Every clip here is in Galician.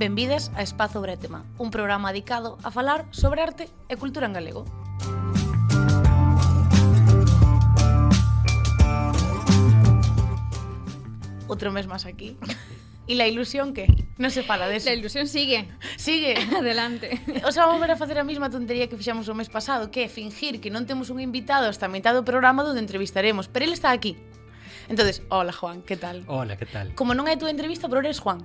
Benvides a Espazo Bretema, un programa dedicado a falar sobre arte e cultura en galego. Outro mes máis aquí. E la ilusión que? Non se fala deso. La ilusión sigue. Sigue. Adelante. O sea, vamos ver a facer a mesma tontería que fixamos o mes pasado, que é fingir que non temos un invitado hasta a metade do programa onde entrevistaremos, pero ele está aquí. Entonces, hola Juan, que tal? Hola, que tal? Como non é a túa entrevista, pero eres Juan.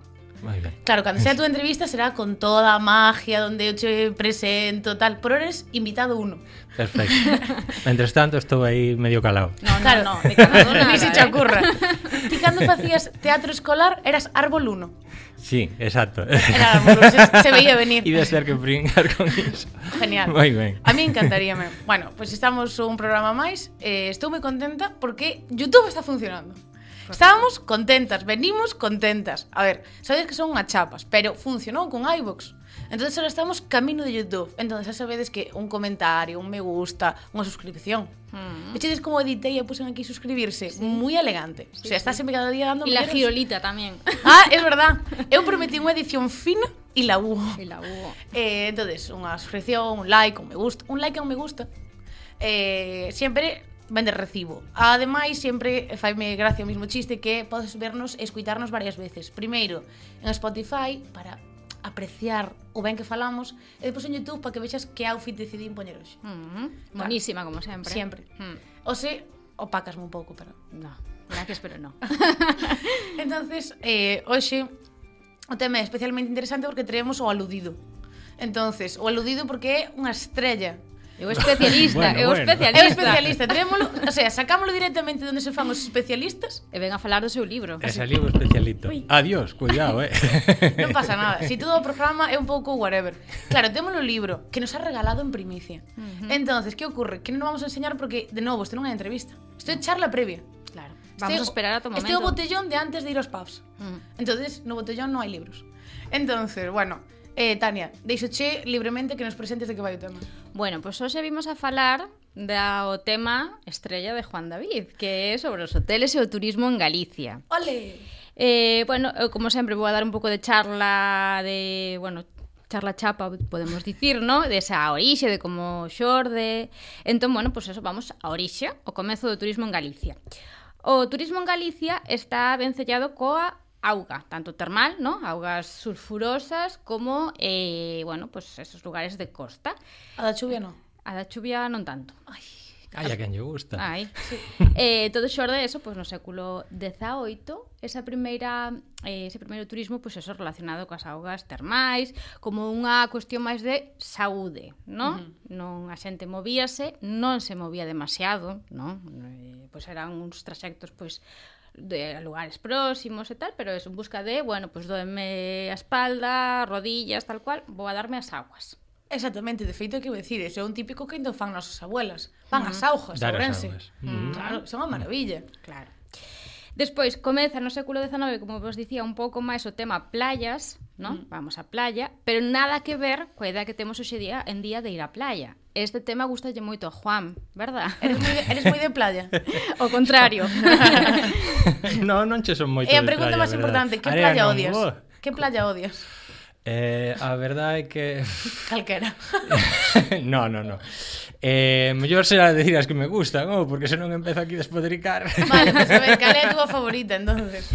Muy bien. Claro, cando sea a túa entrevista será con toda magia, donde eu che presento, tal, pero eres invitado uno. Perfecto. Mientras tanto, estou aí medio calado. No, Claro. no, no, de calado nada, Ni se te eh. ocurra. Ti cando facías teatro escolar eras árbol 1. Sí, exacto. Era árbol 1, se, se veía venir. Ibas ter que brincar con iso. Genial. Moi ben. A mí encantaríame. Bueno, pues estamos un programa máis. Eh, estou moi contenta porque YouTube está funcionando. Estábamos contentas, venimos contentas. A ver, sabedes que son unha chapas, pero funcionou con iVox. Entón, ahora estamos camino de YouTube. Entón, xa sabedes que un comentario, un me gusta, unha suscripción. Mm. Vechedes como editei e pusen aquí suscribirse. Sí. Moi elegante. Sí, o sea, está sempre cada día dando... E la girolita tamén. Ah, é verdad. Eu prometí unha edición fina e la hubo. E la hubo. Eh, entonces, unha suscripción, un like, un me gusta. Un like e un me gusta. Eh, sempre ben de recibo. Ademais, sempre faime gracia o mismo chiste que podes vernos e escuitarnos varias veces. Primeiro, en Spotify, para apreciar o ben que falamos e depois en Youtube para que vexas que outfit decidí poñer hoxe. Mm -hmm. Bonísima, como sempre. Sempre. Mm. O se, opacasme un pouco, pero... No, gracias, pero no. entonces, eh, hoxe, o tema é especialmente interesante porque traemos o aludido. Entonces, o aludido porque é unha estrella Eu especialista, bueno, eu bueno. especialista. Eu especialista, tenémolo, o sea, sacámoslo directamente de onde se fan os especialistas e ven a falar do seu libro. E saliu especialito. Uy. Adiós, cuidado, eh. non pasa nada. Si todo o programa é un pouco whatever. Claro, temos o libro que nos ha regalado en primicia. Uh -huh. Entonces, que ocorre? Que non vamos a enseñar porque de novo, isto non é entrevista. Isto é charla previa. Claro. Vamos este, a esperar a tu momento. Este é o botellón de antes de ir aos pubs. Uh -huh. Entonces, no botellón non hai libros. Entonces, bueno, Eh, Tania, deixo che libremente que nos presentes de que vai o tema. Bueno, pois pues hoxe vimos a falar da o tema estrella de Juan David, que é sobre os hoteles e o turismo en Galicia. Ole! Eh, bueno, eu, como sempre vou a dar un pouco de charla de, bueno, charla chapa, podemos dicir, ¿no? De esa orixe, de como xorde... Entón, bueno, pois pues eso, vamos a orixe, o comezo do turismo en Galicia. O turismo en Galicia está vencellado coa auga, tanto termal, ¿no? Augas sulfurosas como, eh, bueno, pues esos lugares de costa. A da chuvia no? A da chuvia non tanto. Ai, Ai, a quen lle gusta. Ai, sí. eh, todo xorde eso, pois pues, no século XVIII, esa primeira eh, ese primeiro turismo, pois pues, eso relacionado coas augas termais, como unha cuestión máis de saúde, non? Uh -huh. Non a xente movíase, non se movía demasiado, non? Eh, pois eran uns traxectos pois de lugares próximos e tal, pero es en busca de, bueno, pois pues, doeme a espalda, rodillas, tal cual, vou a darme as aguas. Exactamente, de feito que vou dicir, ese é un típico que indo fan nosas abuelas. Van as augas, Dar as augas. Mm. Claro, son unha maravilla. Claro. Despois, comeza no século XIX, como vos dicía, un pouco máis o tema playas, non? Mm. Vamos á playa, pero nada que ver coa idea que temos hoxe día en día de ir á playa. Este tema gustalle moito a Juan, verdad? Eres moi, eres moi de playa. o contrario. no, non che son moito eh, e a pregunta máis importante, que Arena, playa odias? No. Que playa odias? Eh, a verdade é que... Calquera. no, no, no. Eh, mellor será decir as que me gustan, oh, porque senón empeza aquí despotricar. vale, pues a ver, cal é a túa favorita, entonces?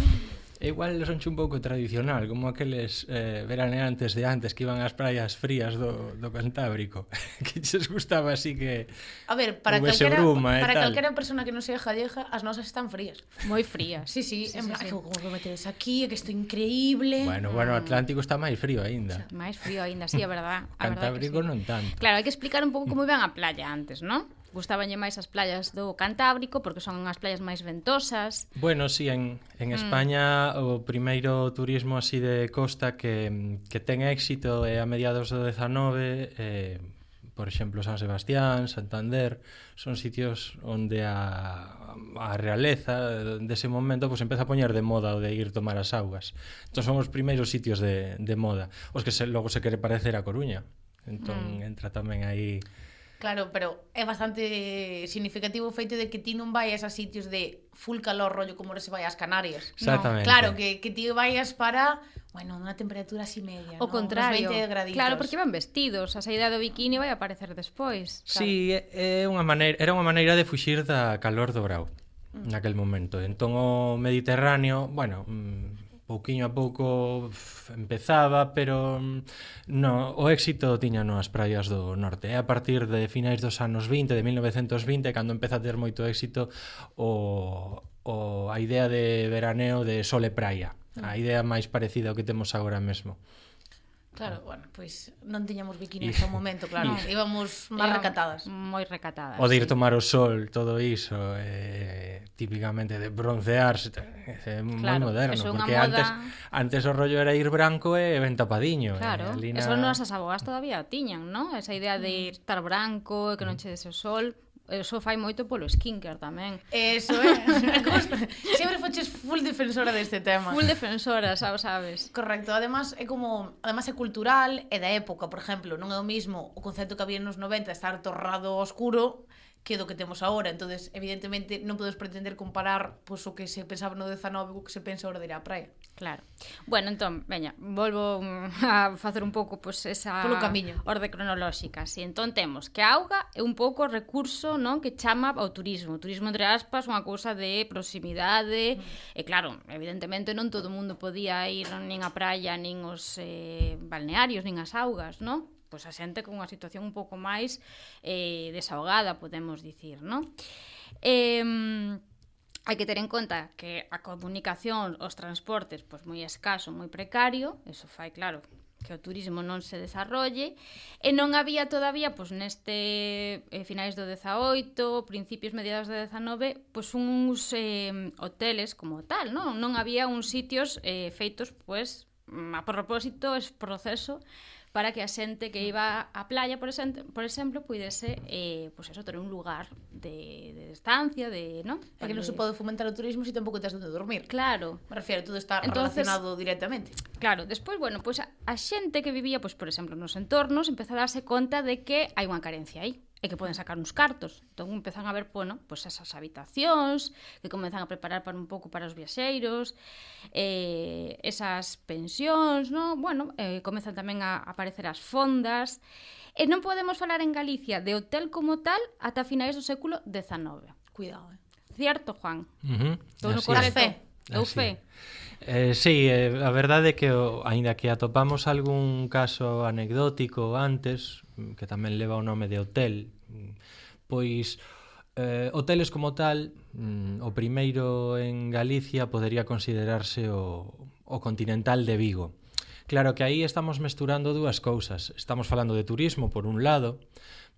igual sonche un pouco tradicional, como aqueles eh, veraneantes de antes que iban ás praias frías do, do Cantábrico, que xes gustaba así que A ver, para calquera, bruma, para eh, calquera persona que non sea gallega, as nosas están frías. Moi frías. Sí, sí, sí, en sí, plan, sí. como que metedes aquí, que isto increíble. Bueno, mm. bueno, Atlántico está máis frío aínda. O sea, máis frío aínda, sí, a verdad. A Cantábrico verdad que sí. non tanto. Claro, hai que explicar un pouco como iban a playa antes, non? Gustábanlle máis as playas do Cantábrico porque son as playas máis ventosas. Bueno, si sí, en en mm. España mm. o primeiro turismo así de costa que que ten éxito é a mediados do 19 eh por exemplo, San Sebastián, Santander, son sitios onde a, a realeza dese momento pues, empeza a poñer de moda o de ir tomar as augas. Entón son os primeiros sitios de, de moda, os que se, logo se quere parecer a Coruña. Entón mm. entra tamén aí Claro, pero é bastante significativo o feito de que ti non vayas a sitios de full calor, rollo como se vai ás Canarias. Exactamente. No. Claro, que, que ti vayas para, bueno, unha temperatura así media. O ¿no? contrario. Unos 20 graditos. Claro, porque van vestidos. A saída do bikini vai aparecer despois. Claro. Sí, é unha maneira, era unha maneira de fuxir da calor do brau mm. naquel momento. Entón o Mediterráneo, bueno, mm, pouquiño a pouco empezaba, pero mm, no, o éxito tiña nas praias do norte. E a partir de finais dos anos 20, de 1920, cando empeza a ter moito éxito o, o a idea de veraneo de sol e praia. A ah. idea máis parecida ao que temos agora mesmo. Claro, ah. bueno, pois pues, non tiñamos bikinis ao momento, claro, íbamos máis recatadas. Moi recatadas. O de ir tomar o sol, todo iso, eh, típicamente de broncearse, eh, é claro, moi moderno, porque moda... antes antes o rollo era ir branco e ben tapadiño. Eh, claro, eh, Lina... eso nosas abogas todavía tiñan, non? Esa idea de mm. ir estar branco e que non mm. che des o sol, eso fai moito polo skinker tamén. Eso é. Sempre foches full defensora deste tema. Full defensora, xa o sabes. Correcto. Además é como, además é cultural e da época, por exemplo, non é o mismo o concepto que había nos 90 estar torrado oscuro que do que temos agora. entonces evidentemente, non podes pretender comparar pois, o que se pensaba no 19 co que se pensa agora de ir á praia. Claro. Bueno, entón, veña, volvo a facer un pouco pois pues, esa Polo camiño. orde cronolóxica. Si, entón temos que a auga é un pouco o recurso, non, que chama ao turismo. O turismo entre aspas, unha cousa de proximidade, mm. e claro, evidentemente non todo o mundo podía ir nin á praia, nin os eh, balnearios, nin as augas, non? Pois a xente con unha situación un pouco máis eh, desahogada, podemos dicir, non? Eh, hai que ter en conta que a comunicación, os transportes, pois moi escaso, moi precario, eso fai, claro, que o turismo non se desarrolle, e non había todavía, pois neste eh, finais do 18, principios mediados do 19, pois uns eh, hoteles como tal, non? Non había uns sitios eh, feitos, pois, a propósito, es proceso para que a xente que iba á playa, por, exemplo, por exemplo, puidese eh, pues eso, ter un lugar de, de estancia, de, non? Para que non se pode fomentar o turismo se si tampouco tens onde dormir. Claro. Me refiero, todo está Entonces, relacionado directamente. Claro, despois, bueno, pois pues a, a xente que vivía, pois, por exemplo, nos entornos, empeza a darse conta de que hai unha carencia aí e que poden sacar uns cartos. Entón empezan a ver, bueno, pois pues esas habitacións que comezan a preparar para un pouco para os viaxeiros, eh, esas pensións, no? bueno, eh, comezan tamén a aparecer as fondas. E non podemos falar en Galicia de hotel como tal ata finais do século XIX. Cuidado, eh. Cierto, Juan. Uh -huh. Todo no corazón. Eu fe. Eh, sí, eh, a verdade é que o, aínda que atopamos algún caso anecdótico antes, que tamén leva o nome de hotel, pois eh, hoteles como tal, mm, o primeiro en Galicia podería considerarse o, o Continental de Vigo. Claro que aí estamos mesturando dúas cousas. Estamos falando de turismo por un lado,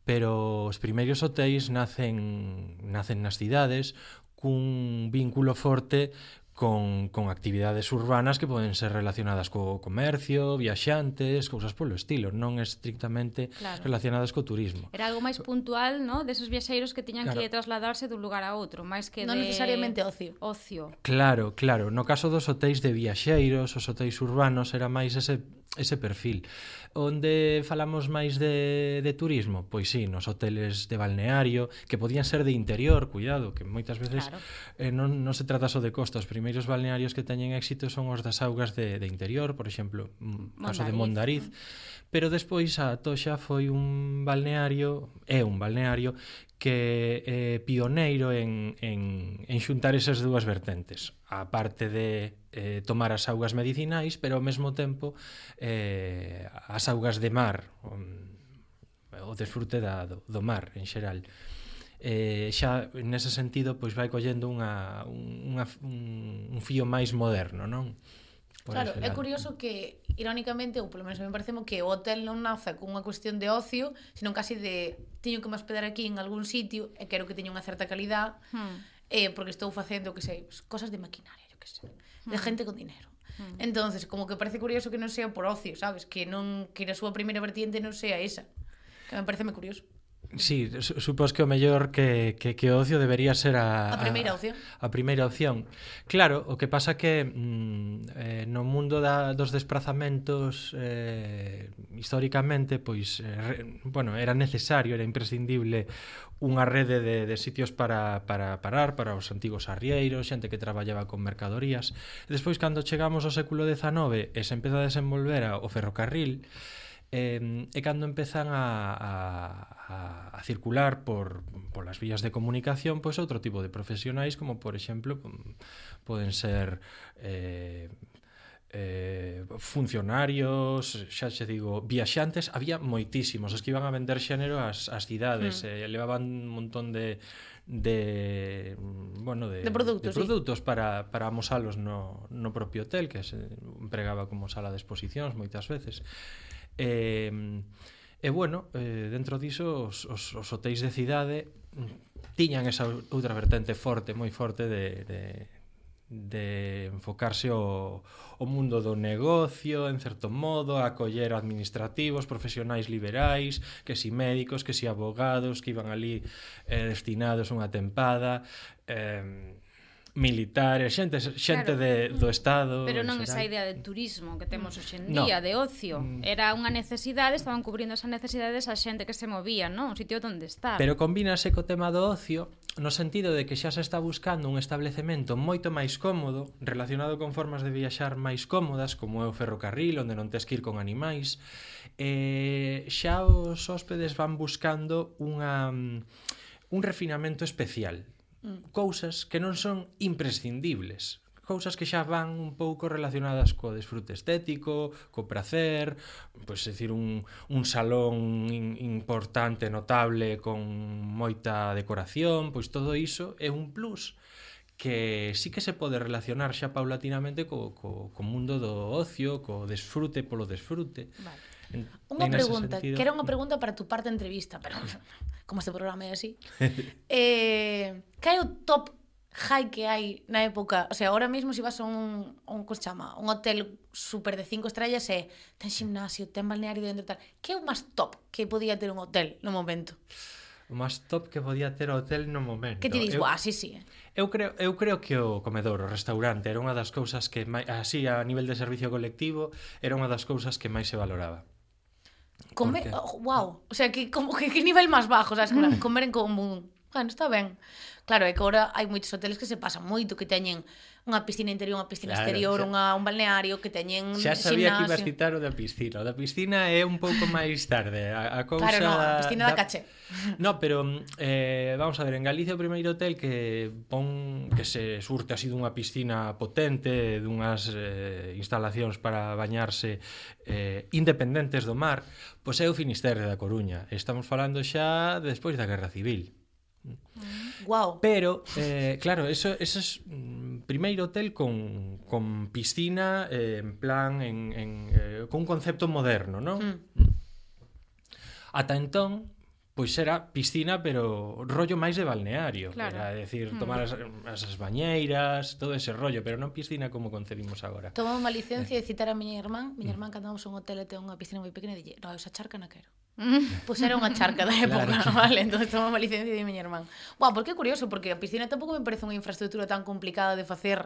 pero os primeiros hotéis nacen nacen nas cidades cun vínculo forte con, con actividades urbanas que poden ser relacionadas co comercio, viaxantes, cousas polo estilo, non estrictamente claro. relacionadas co turismo. Era algo máis puntual, ¿no? Desos viaxeiros que tiñan claro. que trasladarse dun lugar a outro, máis que non de... necesariamente ocio. Ocio. Claro, claro. No caso dos hotéis de viaxeiros, os hotéis urbanos era máis ese ese perfil. Onde falamos máis de, de turismo? Pois sí, nos hoteles de balneario, que podían ser de interior, cuidado, que moitas veces claro. eh, non, non se trata só de costa. Os primeiros balnearios que teñen éxito son os das augas de, de interior, por exemplo, mm, Mondariz. caso de Mondariz. Mm. Pero despois a Toxa foi un balneario, é un balneario, que é eh, pioneiro en, en, en xuntar esas dúas vertentes a parte de eh, tomar as augas medicinais pero ao mesmo tempo eh, as augas de mar o, o desfrute da, do, do mar en xeral eh, xa nese sentido pois vai collendo unha, unha, un, un fío máis moderno non? Por claro, é curioso que, irónicamente, ou polo menos a me parece que o hotel non naza cunha cuestión de ocio, senón casi de teño que me hospedar aquí en algún sitio e quero que teña unha certa calidad, hmm. eh, porque estou facendo, que sei, cosas de maquinaria, yo que sei, hmm. de gente con dinero. Hmm. Entonces, como que parece curioso que non sea por ocio, sabes? Que non que a súa primeira vertiente non sea esa. Que me parece moi curioso. Sí, supos que o mellor que, que, que o ocio debería ser a, a primeira opción. A, a primeira opción. Claro, o que pasa que mm, eh, no mundo da, dos desplazamentos eh, históricamente, pois, eh, re, bueno, era necesario, era imprescindible unha rede de, de sitios para, para parar, para os antigos arrieiros, xente que traballaba con mercadorías. E despois, cando chegamos ao século XIX e se empeza a desenvolver o ferrocarril, eh, e cando empezan a, a, a circular por, por as vías de comunicación pois outro tipo de profesionais como por exemplo poden ser eh, eh, funcionarios, xa se digo, viaxantes, había moitísimos, os que iban a vender xénero ás, ás cidades, mm. eh, levaban un montón de de bueno, de, de produtos, de produtos sí. para, para amosalos no, no propio hotel que se empregaba como sala de exposicións moitas veces E, e bueno, eh, dentro diso os, os, os hotéis de cidade tiñan esa outra vertente forte, moi forte de, de, de enfocarse o, o mundo do negocio, en certo modo, a acoller administrativos, profesionais liberais, que si médicos, que si abogados, que iban ali eh, destinados unha tempada, eh, militares, xente, xente claro. de, do Estado... Pero non esa idea de turismo que temos hoxe en día, no. de ocio. Mm. Era unha necesidade, estaban cubrindo esa necesidade esa xente que se movía, non? Un sitio onde estar. Pero combínase co tema do ocio no sentido de que xa se está buscando un establecemento moito máis cómodo, relacionado con formas de viaxar máis cómodas, como é o ferrocarril, onde non tes que ir con animais. Eh, xa os hóspedes van buscando unha mm, un refinamento especial cousas que non son imprescindibles cousas que xa van un pouco relacionadas co desfrute estético, co pracer, pois é dicir un, un salón in, importante, notable, con moita decoración, pois todo iso é un plus que sí que se pode relacionar xa paulatinamente co, co, co mundo do ocio, co desfrute polo desfrute. Vale. Unha pregunta, sentido... que era unha mm. pregunta para tu parte de entrevista, pero como este programa é así. eh, que é o top high que hai na época? O sea, ahora mesmo se si vas a un, un, como chama, un hotel super de cinco estrellas e ten gimnasio, ten balneario dentro tal. Que é o máis top que podía ter un hotel no momento? o máis top que podía ter o hotel no momento. Que ti dis, eu, ah, sí, sí. Eu creo, eu creo que o comedor, o restaurante, era unha das cousas que máis, así a nivel de servicio colectivo, era unha das cousas que máis se valoraba. Come, Por qué? oh, wow, o sea, que como que, que nivel máis bajo, sabes, como comer en común. Bueno, está ben. Claro, é que agora hai moitos hoteles que se pasan moito, que teñen unha piscina interior, unha piscina claro, exterior, xa... unha, un balneario, que teñen Xa sabía gimnasio. que ibas citar o da piscina. O da piscina é un pouco máis tarde. A, a cousa claro, no, a piscina da, da caché. No, pero eh, vamos a ver, en Galicia o primeiro hotel que pon que se surte así dunha piscina potente, dunhas eh, instalacións para bañarse eh, independentes do mar, pois é o Finisterre da Coruña. Estamos falando xa despois da Guerra Civil. Mm. Wow. Pero, eh, claro, eso, eso es mm, primeiro hotel con, con piscina eh, en plan en, en, eh, con un concepto moderno, non? Mm. Ata entón, pois era piscina, pero rollo máis de balneario. Claro. Era decir, hmm. tomar as, as bañeiras, todo ese rollo, pero non piscina como concebimos agora. Tomamos unha licencia eh. de citar a miña irmán. Miña hmm. irmán, cando vamos a un hotel e ten unha piscina moi pequena, dille, no, esa charca na quero. pois era unha charca da época, claro. vale? Entón tomamos a licencia de miña irmán. Buah, porque é curioso, porque a piscina tampouco me parece unha infraestructura tan complicada de facer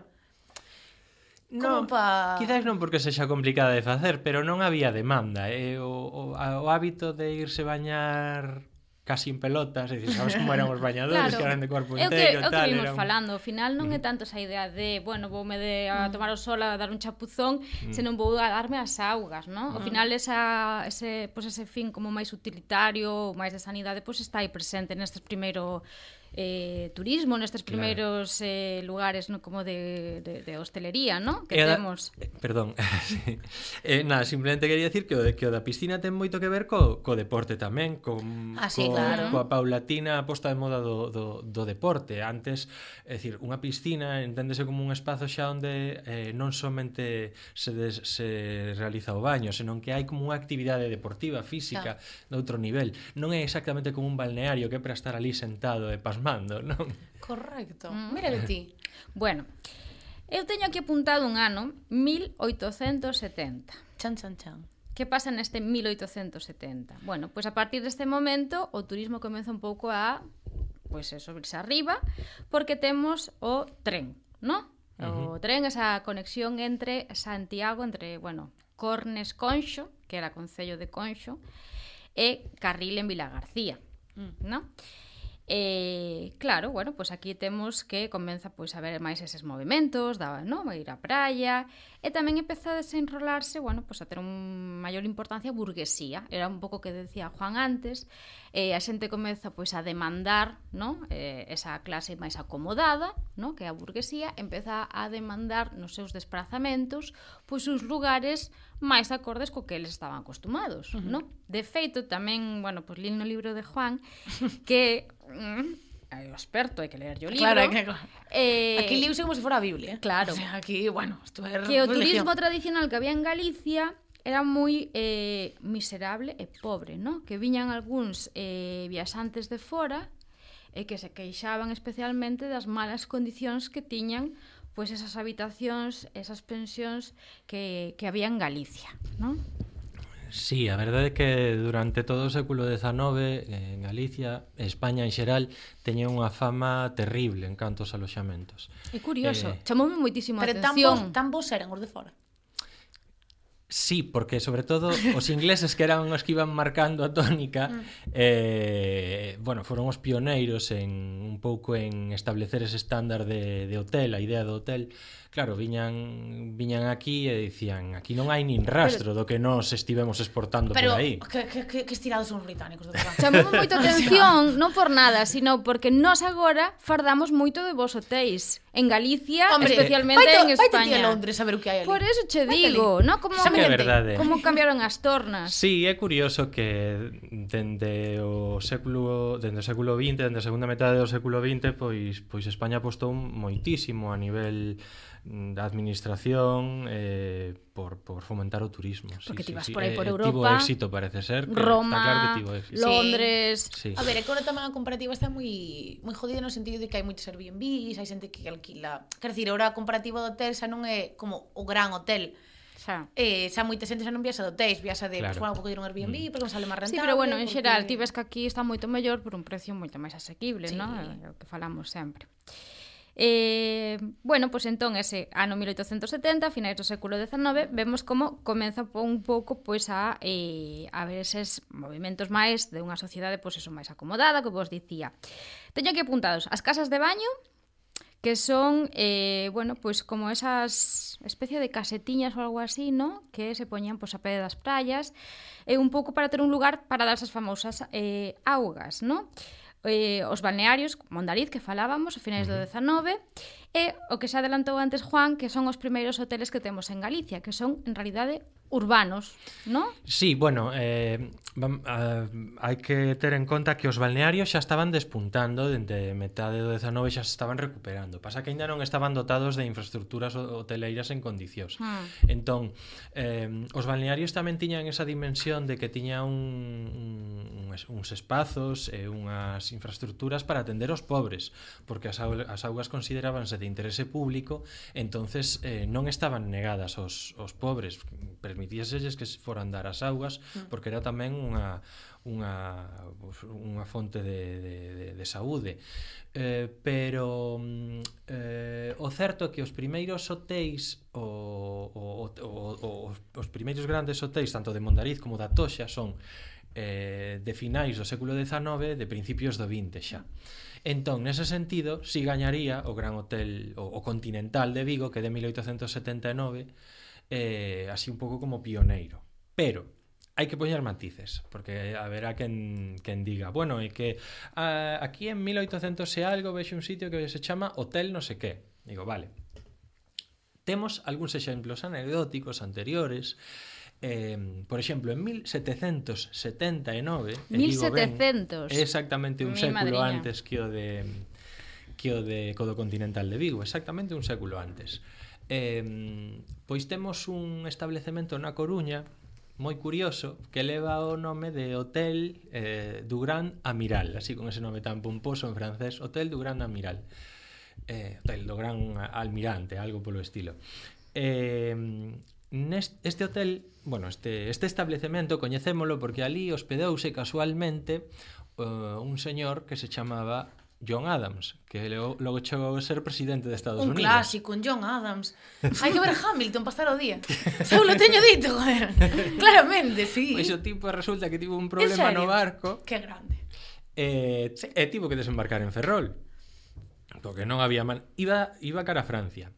Non, pa... quizás non porque sexa complicada de facer, pero non había demanda. Eh? O, o, o hábito de irse bañar casi en pelotas, é dicir, sabes como eran os bañadores, claro. que eran de corpo entero, que, tal, que vimos era un... falando, ao final non é tanto esa idea de, bueno, voume de a mm. tomar o sol a dar un chapuzón, mm. senón vou a darme as augas, ¿no? Ao mm. final esa ese, pois pues ese fin como máis utilitario, máis de sanidade, pois pues está aí presente nestes primeiro eh, turismo nestes primeiros claro. eh, lugares no como de, de, de hostelería, ¿no? Que eh, temos. Eh, perdón. sí. eh, nada, simplemente quería decir que o, de, que o da piscina ten moito que ver co, co deporte tamén, con ah, sí, co, claro. coa paulatina aposta de moda do, do, do deporte. Antes, é dicir, unha piscina enténdese como un espazo xa onde eh, non somente se, des, se realiza o baño, senón que hai como unha actividade deportiva, física, claro. de outro nivel. Non é exactamente como un balneario que é para estar ali sentado e pas pasmando, mando, non? Correcto. Mm. Mira de ti. Bueno, eu teño aquí apuntado un ano, 1870. Chan, chan, chan. Que pasa neste 1870? Bueno, pois pues a partir deste momento o turismo comeza un pouco a pois pues eso, arriba, porque temos o tren, ¿no? O uh -huh. tren, esa conexión entre Santiago, entre, bueno, Cornes Conxo, que era Concello de Conxo, e Carril en Vilagarcía, mm. ¿no? Uh E claro, bueno, pois aquí temos que comeza pois a ver máis eses movimentos, daba, non, ir á praia, e tamén empeza a desenrolarse, bueno, pois a ter un maior importancia a burguesía. Era un pouco que decía Juan antes, e a xente comeza pois a demandar, non, eh, esa clase máis acomodada, non, que é a burguesía, empeza a demandar nos seus desplazamentos pois uns lugares máis acordes co que eles estaban acostumados, uh -huh. no? De feito, tamén, bueno, pois li no libro de Juan que mm, é o experto, hai que ler o libro. Claro, que, claro. Eh, aquí liuse como se fora a Biblia. Claro. O sea, aquí, bueno, isto é Que o turismo tradicional que había en Galicia era moi eh, miserable e pobre, no? Que viñan algúns eh, viaxantes de fora e que se queixaban especialmente das malas condicións que tiñan pois esas habitacións, esas pensións que, que había en Galicia, non? Sí, a verdade é que durante todo o século XIX en Galicia, España en xeral, teña unha fama terrible en cantos aloxamentos. É curioso, eh, chamoume moitísimo a atención. Pero tan, bo, tan bons eran os de fora. Sí, porque sobre todo os ingleses que eran os que iban marcando a tónica mm. eh, bueno, foron os pioneiros en un pouco en establecer ese estándar de, de hotel, a idea do hotel claro, viñan viñan aquí e dicían, aquí non hai nin rastro pero, do que nós estivemos exportando pero, por aí. Pero que, que, que estirados son os británicos, de verdade. Chamou moito atención, non por nada, sino porque nós agora fardamos moito de vos hotéis en Galicia, Hombre, especialmente vaito, en España. Vai a Londres a ver o que hai ali. Por eso che digo, no como verdade. como cambiaron as tornas. Sí, é curioso que dende o século dende o século 20, dende a segunda metade do século 20, pois pois España apostou moitísimo a nivel Mm, da administración eh, por, por fomentar o turismo. Porque sí, ti vas sí, por aí eh, por eh, Europa. Tivo éxito, parece ser. Roma, está claro que tivo éxito. Londres... Sí. A ver, agora tamén a comparativa está moi moi jodida no sentido de que hai moitos Airbnbs, hai xente que alquila... Quer dizer, agora a comparativa do hotel xa non é como o gran hotel, xa. Eh, xa moita xente xa non viaxa de hotéis, viaxa de, claro. pues, bueno, vou coger un Airbnb, mm. porque me sale máis rentable. Sí, pero bueno, en porque... xeral, ti ves que aquí está moito mellor por un precio moito máis asequible, sí. non? É o que falamos sempre. Sí. Eh, bueno, pois entón ese ano 1870, a finais do século XIX, vemos como comeza un pouco pois a eh, a ver eses movimentos máis de unha sociedade pois eso máis acomodada, que vos dicía. Teño aquí apuntados as casas de baño, que son, eh, bueno, pois como esas especie de casetiñas ou algo así, ¿no? Que se poñían pois a pé das praias, e eh, un pouco para ter un lugar para dar esas famosas eh, augas, ¿no? eh, os balnearios, Mondariz, que falábamos, a finais uh -huh. do 19, e o que xa adelantou antes Juan, que son os primeiros hoteles que temos en Galicia, que son en realidade urbanos, non? Sí, bueno, eh, vam, eh, hai que ter en conta que os balnearios xa estaban despuntando dende metade do 19 xa se estaban recuperando. Pasa que aínda non estaban dotados de infraestructuras hoteleiras en condicións. Hmm. Entón, eh, os balnearios tamén tiñan esa dimensión de que tiña un, un, uns espazos e unhas infraestructuras para atender os pobres, porque as, as augas considerábanse de interese público, entonces eh, non estaban negadas aos, aos pobres, permitíaselles que se foran dar as augas, mm. porque era tamén unha, unha, unha fonte de, de, de, de saúde. Eh, pero mm, eh, o certo é que os primeiros hotéis o, o, o, o, os primeiros grandes hotéis tanto de Mondariz como da Toxa son eh, de finais do século XIX de principios do XX xa. mm Entón, nese sentido, si gañaría o Gran Hotel, o, o Continental de Vigo, que de 1879, eh, así un pouco como pioneiro. Pero, hai que poñer matices, porque haberá quen, quen diga, bueno, é que a, aquí en 1800 e algo vexe un sitio que se chama Hotel no sé qué. Digo, vale. Temos algúns exemplos anecdóticos anteriores Eh, por exemplo, en 1779 1700 ben, Exactamente un Mi século madriña. antes que o de que o de Codo Continental de Vigo Exactamente un século antes. Eh, Pois temos un establecemento na Coruña moi curioso que leva o nome de Hotel eh, du Grand Amiral Así con ese nome tan pomposo en francés Hotel du Grand Amiral. Eh, Hotel do Gran Almirante, algo polo estilo. Eh, neste este hotel, bueno, este este establecemento coñecémolo porque ali hospedouse casualmente uh, un señor que se chamaba John Adams, que logo chegou a ser presidente de Estados un Unidos. Un clásico, un John Adams. Hai que ver Hamilton pasar o día. Xa lo teño dito, joder. Claramente, sí. Pois o tipo resulta que tivo un problema no barco. Que grande. Eh, sí. e tivo que desembarcar en Ferrol. Porque non había man... Iba, iba cara a Francia.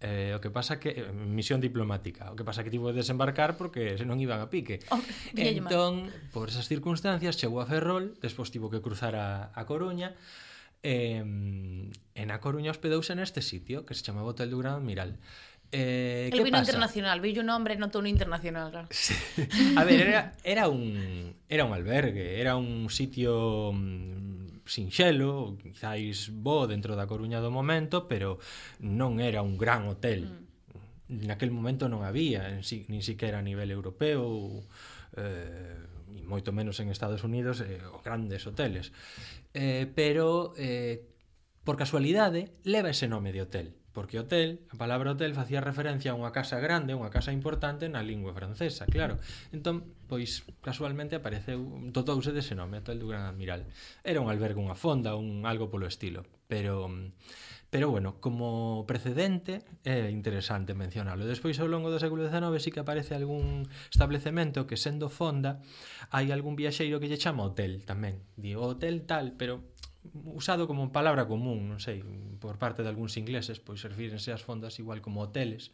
Eh, o que pasa que eh, misión diplomática, o que pasa que tivo de desembarcar porque senón iban a pique. Oh, entón, mal. por esas circunstancias chegou a Ferrol, despois tivo que cruzar a, a Coruña. Eh, en a Coruña hospedouse neste sitio que se chamaba Hotel do Gran Admiral. Eh, El vino pasa? internacional, vi un nombre no tono internacional. Claro. Sí. A ver, era, era, un, era un albergue, era un sitio mm, sinxelo, quizáis bo dentro da Coruña do momento, pero non era un gran hotel. Mm. Naquel momento non había, si, nin siquiera a nivel europeo, eh, e moito menos en Estados Unidos, eh, os grandes hoteles. Eh, pero, eh, por casualidade, leva ese nome de hotel. Porque hotel, a palabra hotel facía referencia a unha casa grande, unha casa importante na lingua francesa, claro. Entón, pois, casualmente apareceu, dotouse dese nome, hotel do Gran Admiral. Era un albergue, unha fonda, un algo polo estilo. Pero, pero bueno, como precedente é interesante mencionarlo. Despois, ao longo do século XIX, sí que aparece algún establecemento que, sendo fonda, hai algún viaxeiro que lle chama hotel tamén. Di, hotel tal, pero usado como palabra común, non sei, por parte de algúns ingleses, pois refírense as fondas igual como hoteles,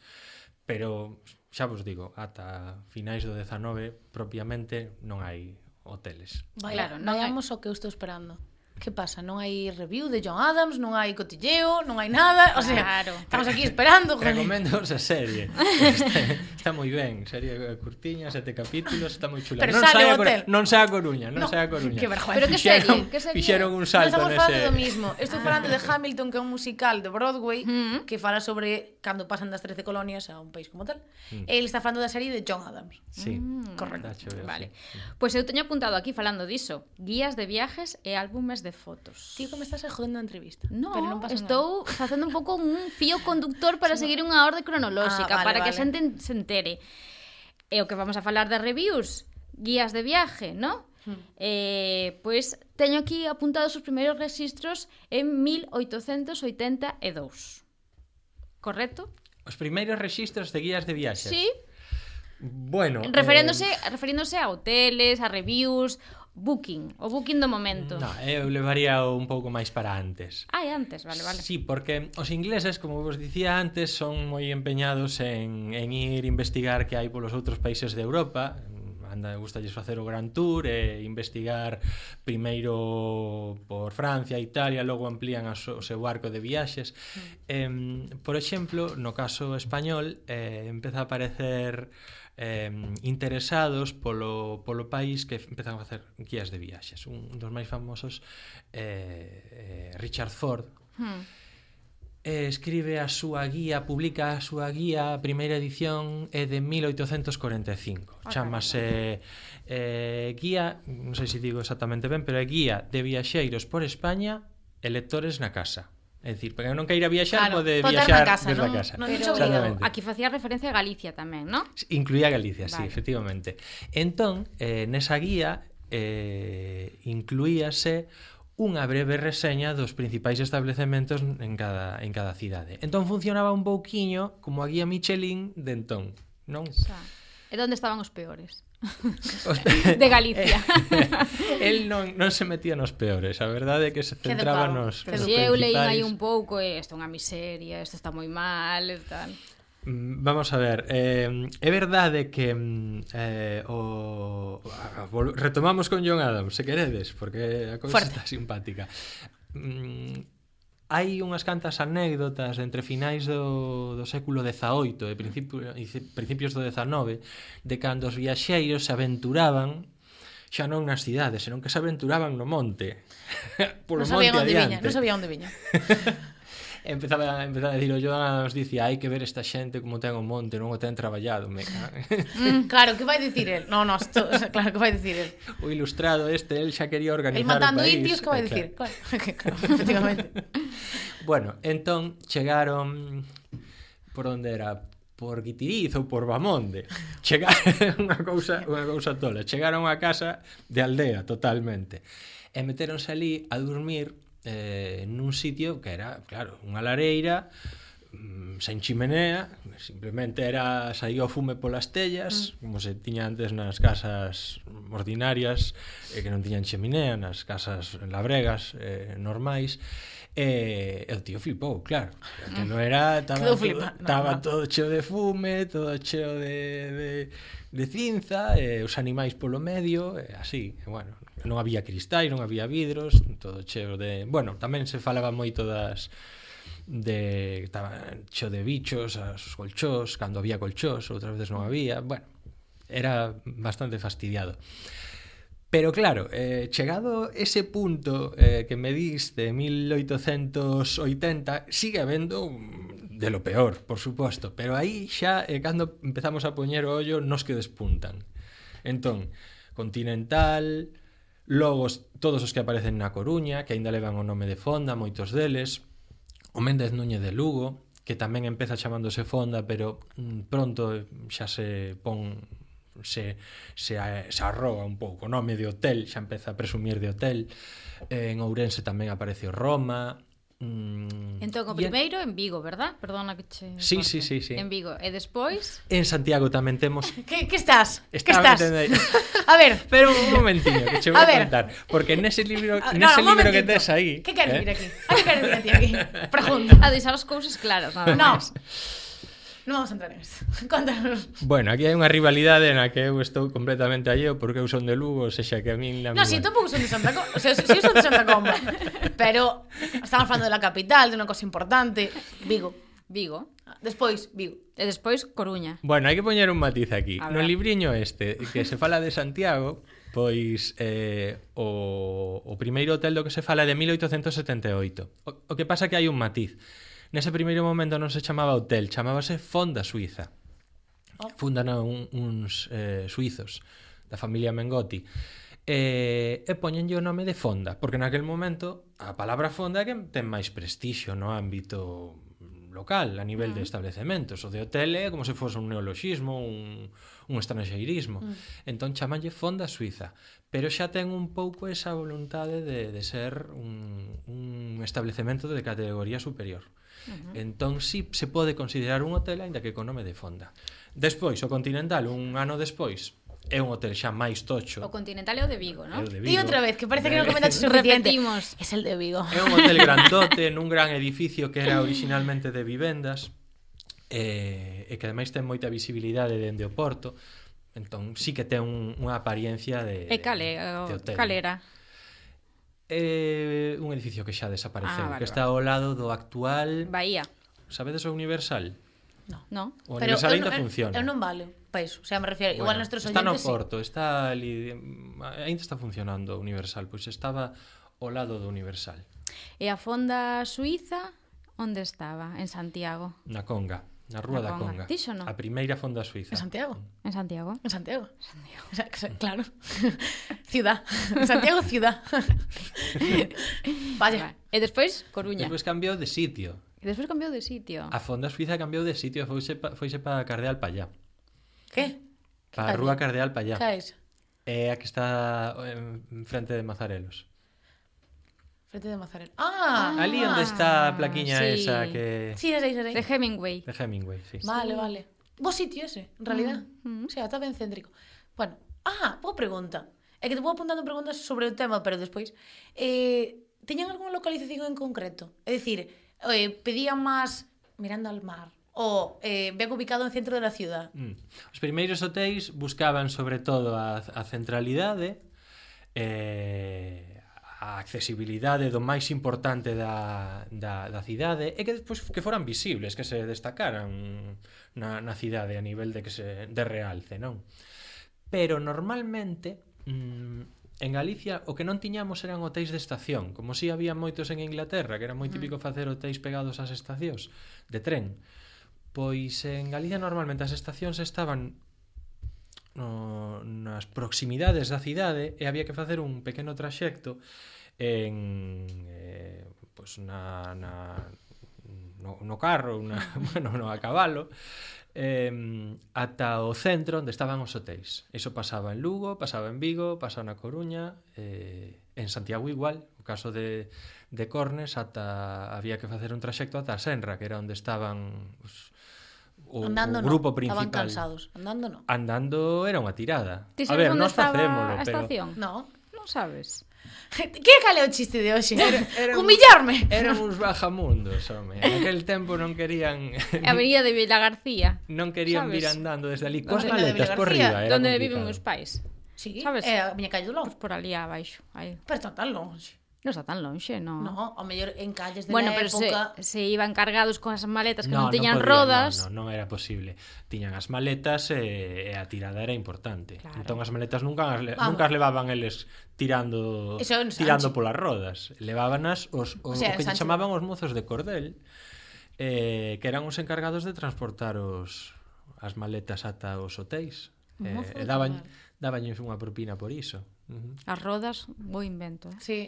pero xa vos digo, ata finais do 19 propiamente non hai hoteles. Vai, claro, non vayamos hai... o que eu estou esperando que pasa? Non hai review de John Adams, non hai cotilleo, non hai nada, o sea, claro. estamos aquí esperando. Joder. Recomendo esa serie. Está, está moi ben, serie curtiña, sete capítulos, está moi chula. Pero non sale a Coruña, non sai a Coruña, non no. sai a Coruña. Que vergüenza. Pero que serie? Que serie? Fixeron un salto nese. estamos falando do mismo. Estou falando de Hamilton, que é un musical de Broadway mm -hmm. que fala sobre cando pasan das 13 colonias a un país como tal. Mm. El está falando da serie de John Adams. Sí. Mm. Correcto. Chove, vale. Pois sí. pues eu teño apuntado aquí falando diso, guías de viajes e álbumes de fotos. Tío, que me estás jodendo a entrevista. No, pero non pasa estou nada. facendo un pouco un fío conductor para seguir unha orde cronolóxica, ah, vale, para vale. que a xente se entere. E o que vamos a falar de reviews, guías de viaje, ¿no? Hmm. Eh, pois pues, teño aquí apuntados os primeiros registros en 1882. Correcto? Os primeiros registros de guías de viaxes. Sí. Bueno, referéndose eh... referéndose a hoteles, a reviews, booking, o booking do momento. No, eu levaría un pouco máis para antes. Ah, antes, vale, vale. Sí, porque os ingleses, como vos dicía antes, son moi empeñados en, en ir investigar que hai polos outros países de Europa, anda, gustalles facer o Gran Tour e investigar primeiro por Francia, Italia, logo amplían a so, o seu arco de viaxes. Mm. Eh, por exemplo, no caso español, eh, empeza a aparecer eh, interesados polo, polo país que empezaron a facer guías de viaxes. Un dos máis famosos eh, eh, Richard Ford hmm eh, escribe a súa guía, publica a súa guía, a primeira edición é de 1845. Okay. Ah, Chámase eh, guía, non sei se digo exactamente ben, pero é guía de viaxeiros por España e lectores na casa. É dicir, para que non queira viaxar, claro, pode viaxar casa, desde non, a casa. Non, non aquí facía referencia a Galicia tamén, non? Incluía Galicia, vale. sí, efectivamente. Entón, eh, nesa guía eh, incluíase unha breve reseña dos principais establecementos en cada, en cada cidade. Entón funcionaba un pouquiño como a guía Michelin de entón, non? Xa. E onde estaban os peores? de Galicia. el non, non se metía nos peores, a verdade é que se centraba nos, nos si eu leín aí un pouco, isto é unha miseria, isto está moi mal e tal. Mm, vamos a ver, eh, é verdade que mm, eh, o... retomamos con John Adams, se queredes, porque a cousa Fuerte. está simpática. Mm, hai unhas cantas anécdotas entre finais do, do século XVIII e principio, principios do XIX de cando os viaxeiros se aventuraban xa non nas cidades, senón que se aventuraban no monte. Polo non monte onde adiante. viña, non sabía onde viña. empezaba, empezaba a decir o Joan nos dicía hai que ver esta xente como ten o monte non o ten traballado me mm, claro, que vai dicir el? No, no, esto, claro, que vai dicir el? o ilustrado este, el xa quería organizar el matando o país. indios, que vai dicir? Claro. claro, efectivamente Bueno, entón chegaron por onde era por Guitiriz ou por Bamonde. Chegaron unha cousa, unha cousa tola. Chegaron a casa de aldea totalmente. E meteronse ali a dormir eh, nun sitio que era, claro, unha lareira mm, sen chimenea, simplemente era saía o fume polas tellas, mm. como se tiña antes nas casas ordinarias, eh, que non tiñan chimenea, nas casas labregas eh, normais, Eh, e, e o tío flipou, claro. Que non era, estaba todo, estaba no, no. todo cheo de fume, todo cheo de, de, de cinza, e os animais polo medio, e así. E, bueno, non había cristais, non había vidros, todo cheo de... Bueno, tamén se falaba moito das de estaba cheo de bichos, as colchós, cando había colchós, outras veces non había, bueno, era bastante fastidiado. Pero claro, eh, chegado ese punto eh, que me dis de 1880, sigue habendo mm, de lo peor, por suposto, pero aí xa eh, cando empezamos a poñer o ollo nos que despuntan. Entón, Continental, logos todos os que aparecen na Coruña, que aínda levan o nome de Fonda, moitos deles, o Méndez Núñez de Lugo, que tamén empeza chamándose Fonda, pero mm, pronto eh, xa se pon se, se, se arroga un pouco o nome de hotel, xa empeza a presumir de hotel. Eh, en Ourense tamén aparece o Roma, Mm, entón, o primeiro en... en Vigo, verdad? Perdona que che... Sí, sí, sí, sí. En Vigo. E despois... En Santiago tamén temos... que, que estás? Está, que estás? a ver... Pero un momentiño, que che vou a ver. contar. Porque nese libro, ah, nese no, libro que tes aí... Que queres eh? vir aquí? A que queres vir aquí? Pregunta. A deixar as cousas claras, nada no. máis. Non vamos a entrar en eso. Contanos. Bueno, aquí hai unha rivalidade na que eu estou completamente alleo porque eu son de Lugo, o sexa que a min... Non, si, sí, tampouco son de Santa Comba. O sea, si, eu son de Santa Comba. Pero estamos falando da capital, de unha cosa importante. Vigo. Vigo. Despois, Vigo. E despois, Coruña. Bueno, hai que poñer un matiz aquí. No libriño este, que se fala de Santiago, pois eh, o, o primeiro hotel do que se fala é de 1878. O, o que pasa que hai un matiz. Nese primeiro momento non se chamaba hotel, chamábase Fonda Suiza. Oh. Fundan un, uns eh, suizos da familia Mengotti eh, e, e poñenlle o nome de Fonda, porque naquel momento a palabra Fonda é que ten máis prestixio no ámbito local, a nivel mm. de establecementos. O de hotel é como se fose un neoloxismo, un, un estranxeirismo. Mm. Entón chamanlle Fonda Suiza, pero xa ten un pouco esa voluntade de, de ser un, un establecemento de categoría superior. Mm. Uh -huh. Entón, si sí, se pode considerar un hotel, aínda que con nome de fonda. Despois, o Continental, un ano despois, é un hotel xa máis tocho. O Continental é o de Vigo, non? Di outra vez, que parece que non comentaste suficiente. Repetimos. Es el de Vigo. É un hotel grandote, nun gran edificio que era originalmente de vivendas, e, e que ademais ten moita visibilidade dende o Porto, entón sí que ten un, unha apariencia de, e cale, de, de hotel. calera. É un edificio que xa desapareceu, ah, vale, que está ao lado do actual... Bahía. Sabedes o Universal? No. no. O Pero Universal ainda eh, funciona. Eu non vale para iso. O sea, me refiero, bueno, igual nuestros oyentes... Está no Porto, sí. está ali... Mm, ainda está funcionando o Universal, pois pues estaba ao lado do Universal. E a fonda suiza, onde estaba? En Santiago. Na Conga. Na Rúa da Conga. Dixo, no? A primeira fonda suiza. En Santiago. En Santiago. En Santiago. Santiago. Claro. ciudad. Santiago, ciudad. Vaya. E despois, Coruña. Despois cambiou de sitio. E despois cambiou de sitio. A fonda suiza cambiou de sitio, foise pa, foise para Cardeal pa allá. Que? Para a Rúa Cardeal pa allá. Que é iso? É a que está eh, en frente de Mazarelos. Frente de Mazarel. Ah, ah ali onde está ah, a plaquiña sí. esa que Sí, é aí, De Hemingway. De Hemingway, sí. Vale, sí. vale. Bo sitio ese, en realidad. Mm. mm. O sea, está ben céntrico. Bueno, ah, boa pregunta. É que te vou apuntando preguntas sobre o tema, pero despois eh teñan algunha localización en concreto? É dicir, eh, pedían máis mirando al mar, ou eh, ben ubicado no centro da ciudad. Mm. Os primeiros hotéis buscaban sobre todo a, a centralidade eh, a accesibilidade do máis importante da, da, da cidade e que despois que foran visibles, que se destacaran na, na cidade a nivel de que se de realce, non? Pero normalmente mmm, En Galicia o que non tiñamos eran hotéis de estación, como si había moitos en Inglaterra, que era moi mm. típico facer hotéis pegados ás estacións de tren. Pois en Galicia normalmente as estacións estaban no, nas proximidades da cidade e había que facer un pequeno traxecto en eh, pues na, na, no, no carro, na, bueno, no a cabalo, eh, ata o centro onde estaban os hotéis. Iso pasaba en Lugo, pasaba en Vigo, pasaba na Coruña, eh, en Santiago igual, o caso de, de Cornes, ata había que facer un traxecto ata Senra, que era onde estaban os, o, andando o grupo no, principal. Estaban cansados, andando no. Andando era unha tirada. Ti a ver, nós facémolo, pero... Estación? No, non sabes. Que cale o chiste de hoxe? Era, eran, Humillarme. Eran uns bajamundos, home. Aquel tempo non querían... A Avenida de Vila García. Non querían sabes? vir andando desde ali. Coas maletas por riba. Era Donde viven meus pais. Sí, sabes? Eh, é a miña calle do Ló. Pues por ali abaixo. Aí. Pero está tan longe. Non está tan lonxe, non? Non, ao mellor en calles de bueno, pero época... se, se iban cargados con as maletas que no, non tiñan non podía, rodas... Non, non, non era posible. Tiñan as maletas e, e a tirada era importante. Claro. Entón as maletas nunca as, Vamos. nunca as levaban eles tirando Eso, tirando Sancho. polas rodas. Levábanas os, o, o, sea, o que Sancho... chamaban os mozos de cordel, eh, que eran os encargados de transportar os, as maletas ata os hotéis. Eh, daban, daban unha propina por iso. Uh -huh. As rodas, bo invento. Eh? Sí,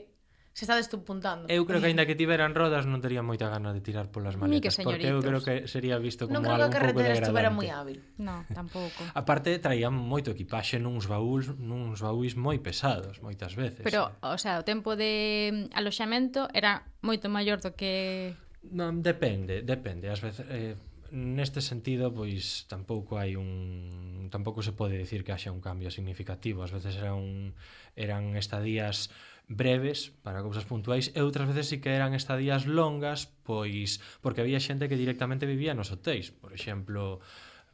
Se estades tú puntando. Eu creo que aínda que tiveran rodas non tería moita gana de tirar polas maletas, que porque eu creo que sería visto como algo un pouco degradante. Non creo que a carretera estuvera moi hábil. No, tampouco. A parte traían moito equipaxe nuns baús, nuns baúis moi pesados moitas veces. Pero, eh. o sea, o tempo de aloxamento era moito maior do que Non, depende, depende. Ás veces eh, neste sentido, pois tampouco hai un tampouco se pode decir que haxa un cambio significativo. Ás veces era un eran estadías breves para cousas puntuais e outras veces si que eran estadías longas pois porque había xente que directamente vivía nos hotéis por exemplo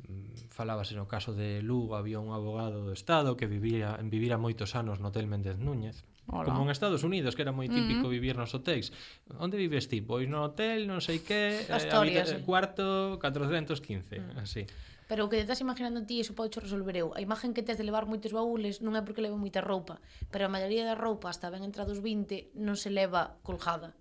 mm, falábase no caso de Lugo había un abogado do Estado que vivía vivira moitos anos no Hotel Méndez Núñez Hola. Como en Estados Unidos, que era moi típico mm -hmm. vivir nos hotéis. Onde vives ti? Pois no hotel, non sei que, eh, Asturias, eh, cuarto 415, mm. así. Pero o que te estás imaginando ti, iso podes resolver eu. A imagen que tes de levar moitos baúles non é porque leve moita roupa, pero a maioría da roupa, hasta ben entrados 20, non se leva colgada,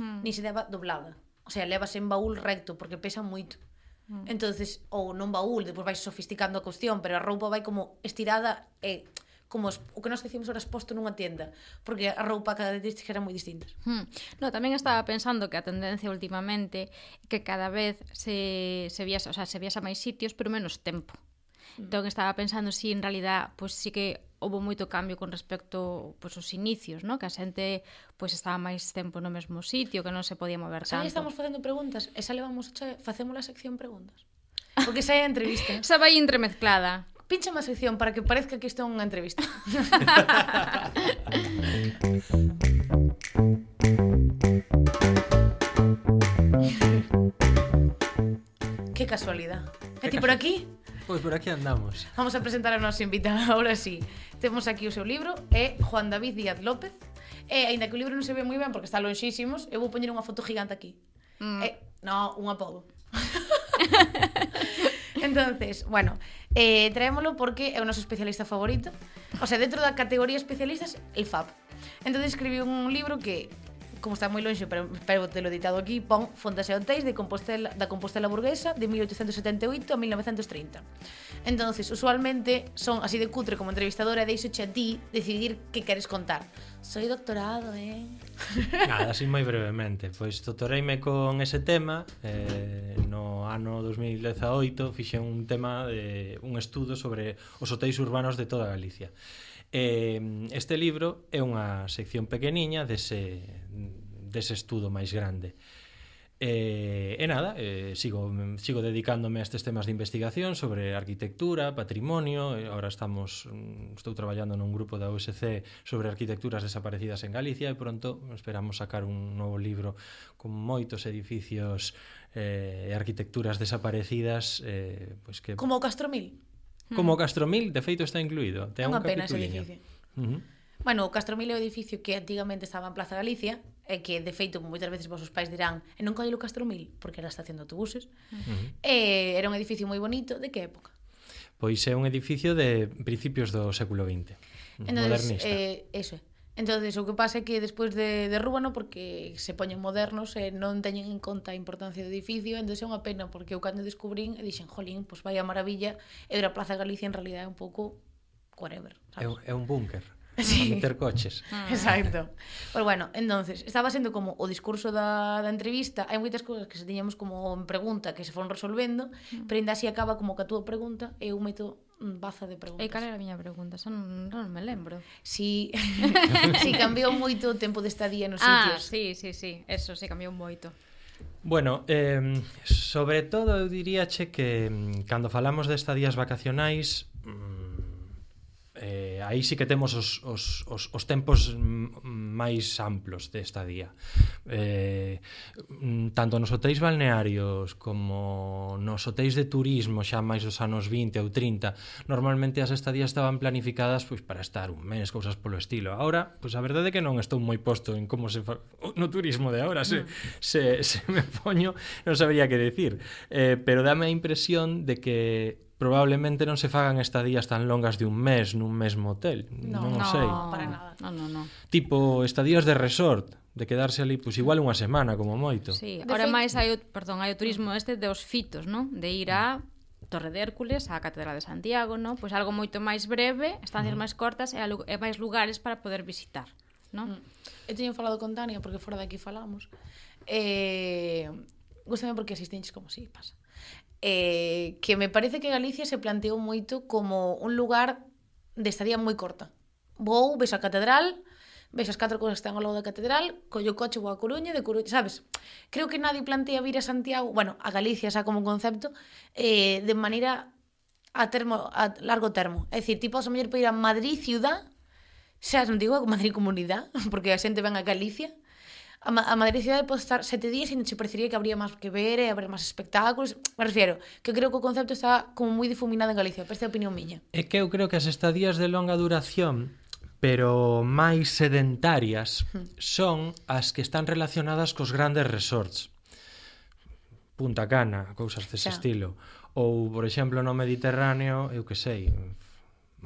hmm. ni se leva doblada. O sea, levas en baúl recto, porque pesa moito. Hmm. Entonces, ou non baúl, depois vais sofisticando a cuestión, pero a roupa vai como estirada e eh, como os, o que nós decimos ahora exposto nunha tienda, porque a roupa cada vez era moi distinta. Hmm. No, tamén estaba pensando que a tendencia últimamente que cada vez se, se viaxa, o sea, se viaxa máis sitios, pero menos tempo. Hmm. Entón estaba pensando si en realidad, pois pues, sí que houve moito cambio con respecto pois, aos inicios, no? que a xente pois, estaba máis tempo no mesmo sitio, que non se podía mover tanto. Aí estamos facendo preguntas, e xa levamos, xa, facemos a sección preguntas. Porque xa é a entrevista. xa vai entremezclada. Pincha má sección para que parezca que isto é unha entrevista. que casualidad. Que ti por aquí? Pois por aquí andamos. Vamos a presentar a nosa invitada, ahora sí. Temos aquí o seu libro, é Juan David Díaz López. E, ainda que o libro non se ve moi ben porque está lonxísimos, eu vou poñer unha foto gigante aquí. Mm. E, no, unha podo. Entonces, bueno, eh, traémolo porque é o noso especialista favorito. O sea, dentro da categoría especialistas, el FAP. Entón escribiu un libro que como está moi lonxe, pero, pero te lo ditado aquí, pon Fondas e Hotéis de Compostela, da Compostela Burguesa de 1878 a 1930. Entonces, usualmente son así de cutre como entrevistadora e deixoche a ti decidir que queres contar. Soy doctorado. Eh? Nada, así moi brevemente. Pois doutoreime con ese tema eh, no ano 2018 fixen un tema de un estudo sobre os hotéis urbanos de toda Galicia. Eh, este libro é unha sección pequeniña dese, dese estudo máis grande. E, e nada, eh, sigo, sigo dedicándome a estes temas de investigación sobre arquitectura, patrimonio Ahora estamos, mm, estou traballando nun grupo da USC sobre arquitecturas desaparecidas en Galicia E pronto esperamos sacar un novo libro con moitos edificios eh, e arquitecturas desaparecidas eh, pois que... Como o Castromil. Como o hmm. Castromil, de feito está incluído. Ten Unha un pena ese edificio. Uh -huh. Bueno, o Castromil é o edificio que antigamente estaba en Plaza Galicia, e que, de feito, moitas veces vosos pais dirán e non collelo Castromil, porque era estación de autobuses. Uh -huh. E era un edificio moi bonito. De que época? Pois é un edificio de principios do século XX. Entonces, modernista. Eh, eso é. Entonces, o que pasa é que despois de, derrúbano porque se poñen modernos e non teñen en conta a importancia do edificio, entón é unha pena, porque eu cando descubrín e dixen, jolín, pois pues vai a maravilla, e a Plaza Galicia en realidad é un pouco whatever, sabes? É, é un búnker sí. a meter coches. Ah. Exacto. Pero bueno, entonces, estaba sendo como o discurso da, da entrevista, hai moitas cousas que se tiñamos como en pregunta que se foron resolvendo, mm. pero ainda así acaba como que a túa pregunta e eu meto baza de preguntas. E cal era a miña pregunta? Son, non me lembro. Si, si cambiou moito o tempo de estadía nos ah, sitios. Ah, sí, sí, sí. Eso, sí, cambiou moito. Bueno, eh, sobre todo eu diríache que mm, cando falamos de estadías vacacionais, mm, eh, aí sí que temos os, os, os, os tempos máis amplos de estadía eh, tanto nos hotéis balnearios como nos hotéis de turismo xa máis dos anos 20 ou 30 normalmente as estadías estaban planificadas pois para estar un mes, cousas polo estilo. Ahora, pois a verdade é que non estou moi posto en como se fa... no turismo de ahora se, se, se me poño non sabría que decir. Eh, pero dame a impresión de que probablemente non se fagan estadías tan longas de un mes nun mesmo hotel. No, non no, sei. Para nada. No, no, no. Tipo estadías de resort, de quedarse ali pois igual unha semana como moito. Sí, de ahora máis hai o, perdón, hai o turismo este dos fitos, non? De ir a Torre de Hércules, a Catedral de Santiago, non? Pois algo moito máis breve, estancias máis cortas e, e máis lugares para poder visitar, non? Mm. Eu teño falado con Tania porque fora daqui falamos. Eh, gustame porque asistentes como si pasa. Eh, que me parece que Galicia se planteou moito como un lugar de estadía moi corta. Vou, ves a catedral, ves as catro cousas que están ao lado da catedral, collo coche vou a Coruña, de Coruña, sabes? Creo que nadie plantea vir a Santiago, bueno, a Galicia xa como concepto, eh, de maneira a termo a largo termo. É dicir, tipo, a mellor para ir a Madrid ciudad, xa non digo a Madrid comunidade, porque a xente ven a Galicia, a, a Madrid pode estar sete días e non se parecería que habría máis que ver eh, e haber máis espectáculos. Me refiero, que creo que o concepto está como moi difuminado en Galicia, pero esta é a opinión miña. É que eu creo que as estadías de longa duración pero máis sedentarias hmm. son as que están relacionadas cos grandes resorts. Punta Cana, cousas dese estilo. Ou, por exemplo, no Mediterráneo, eu que sei,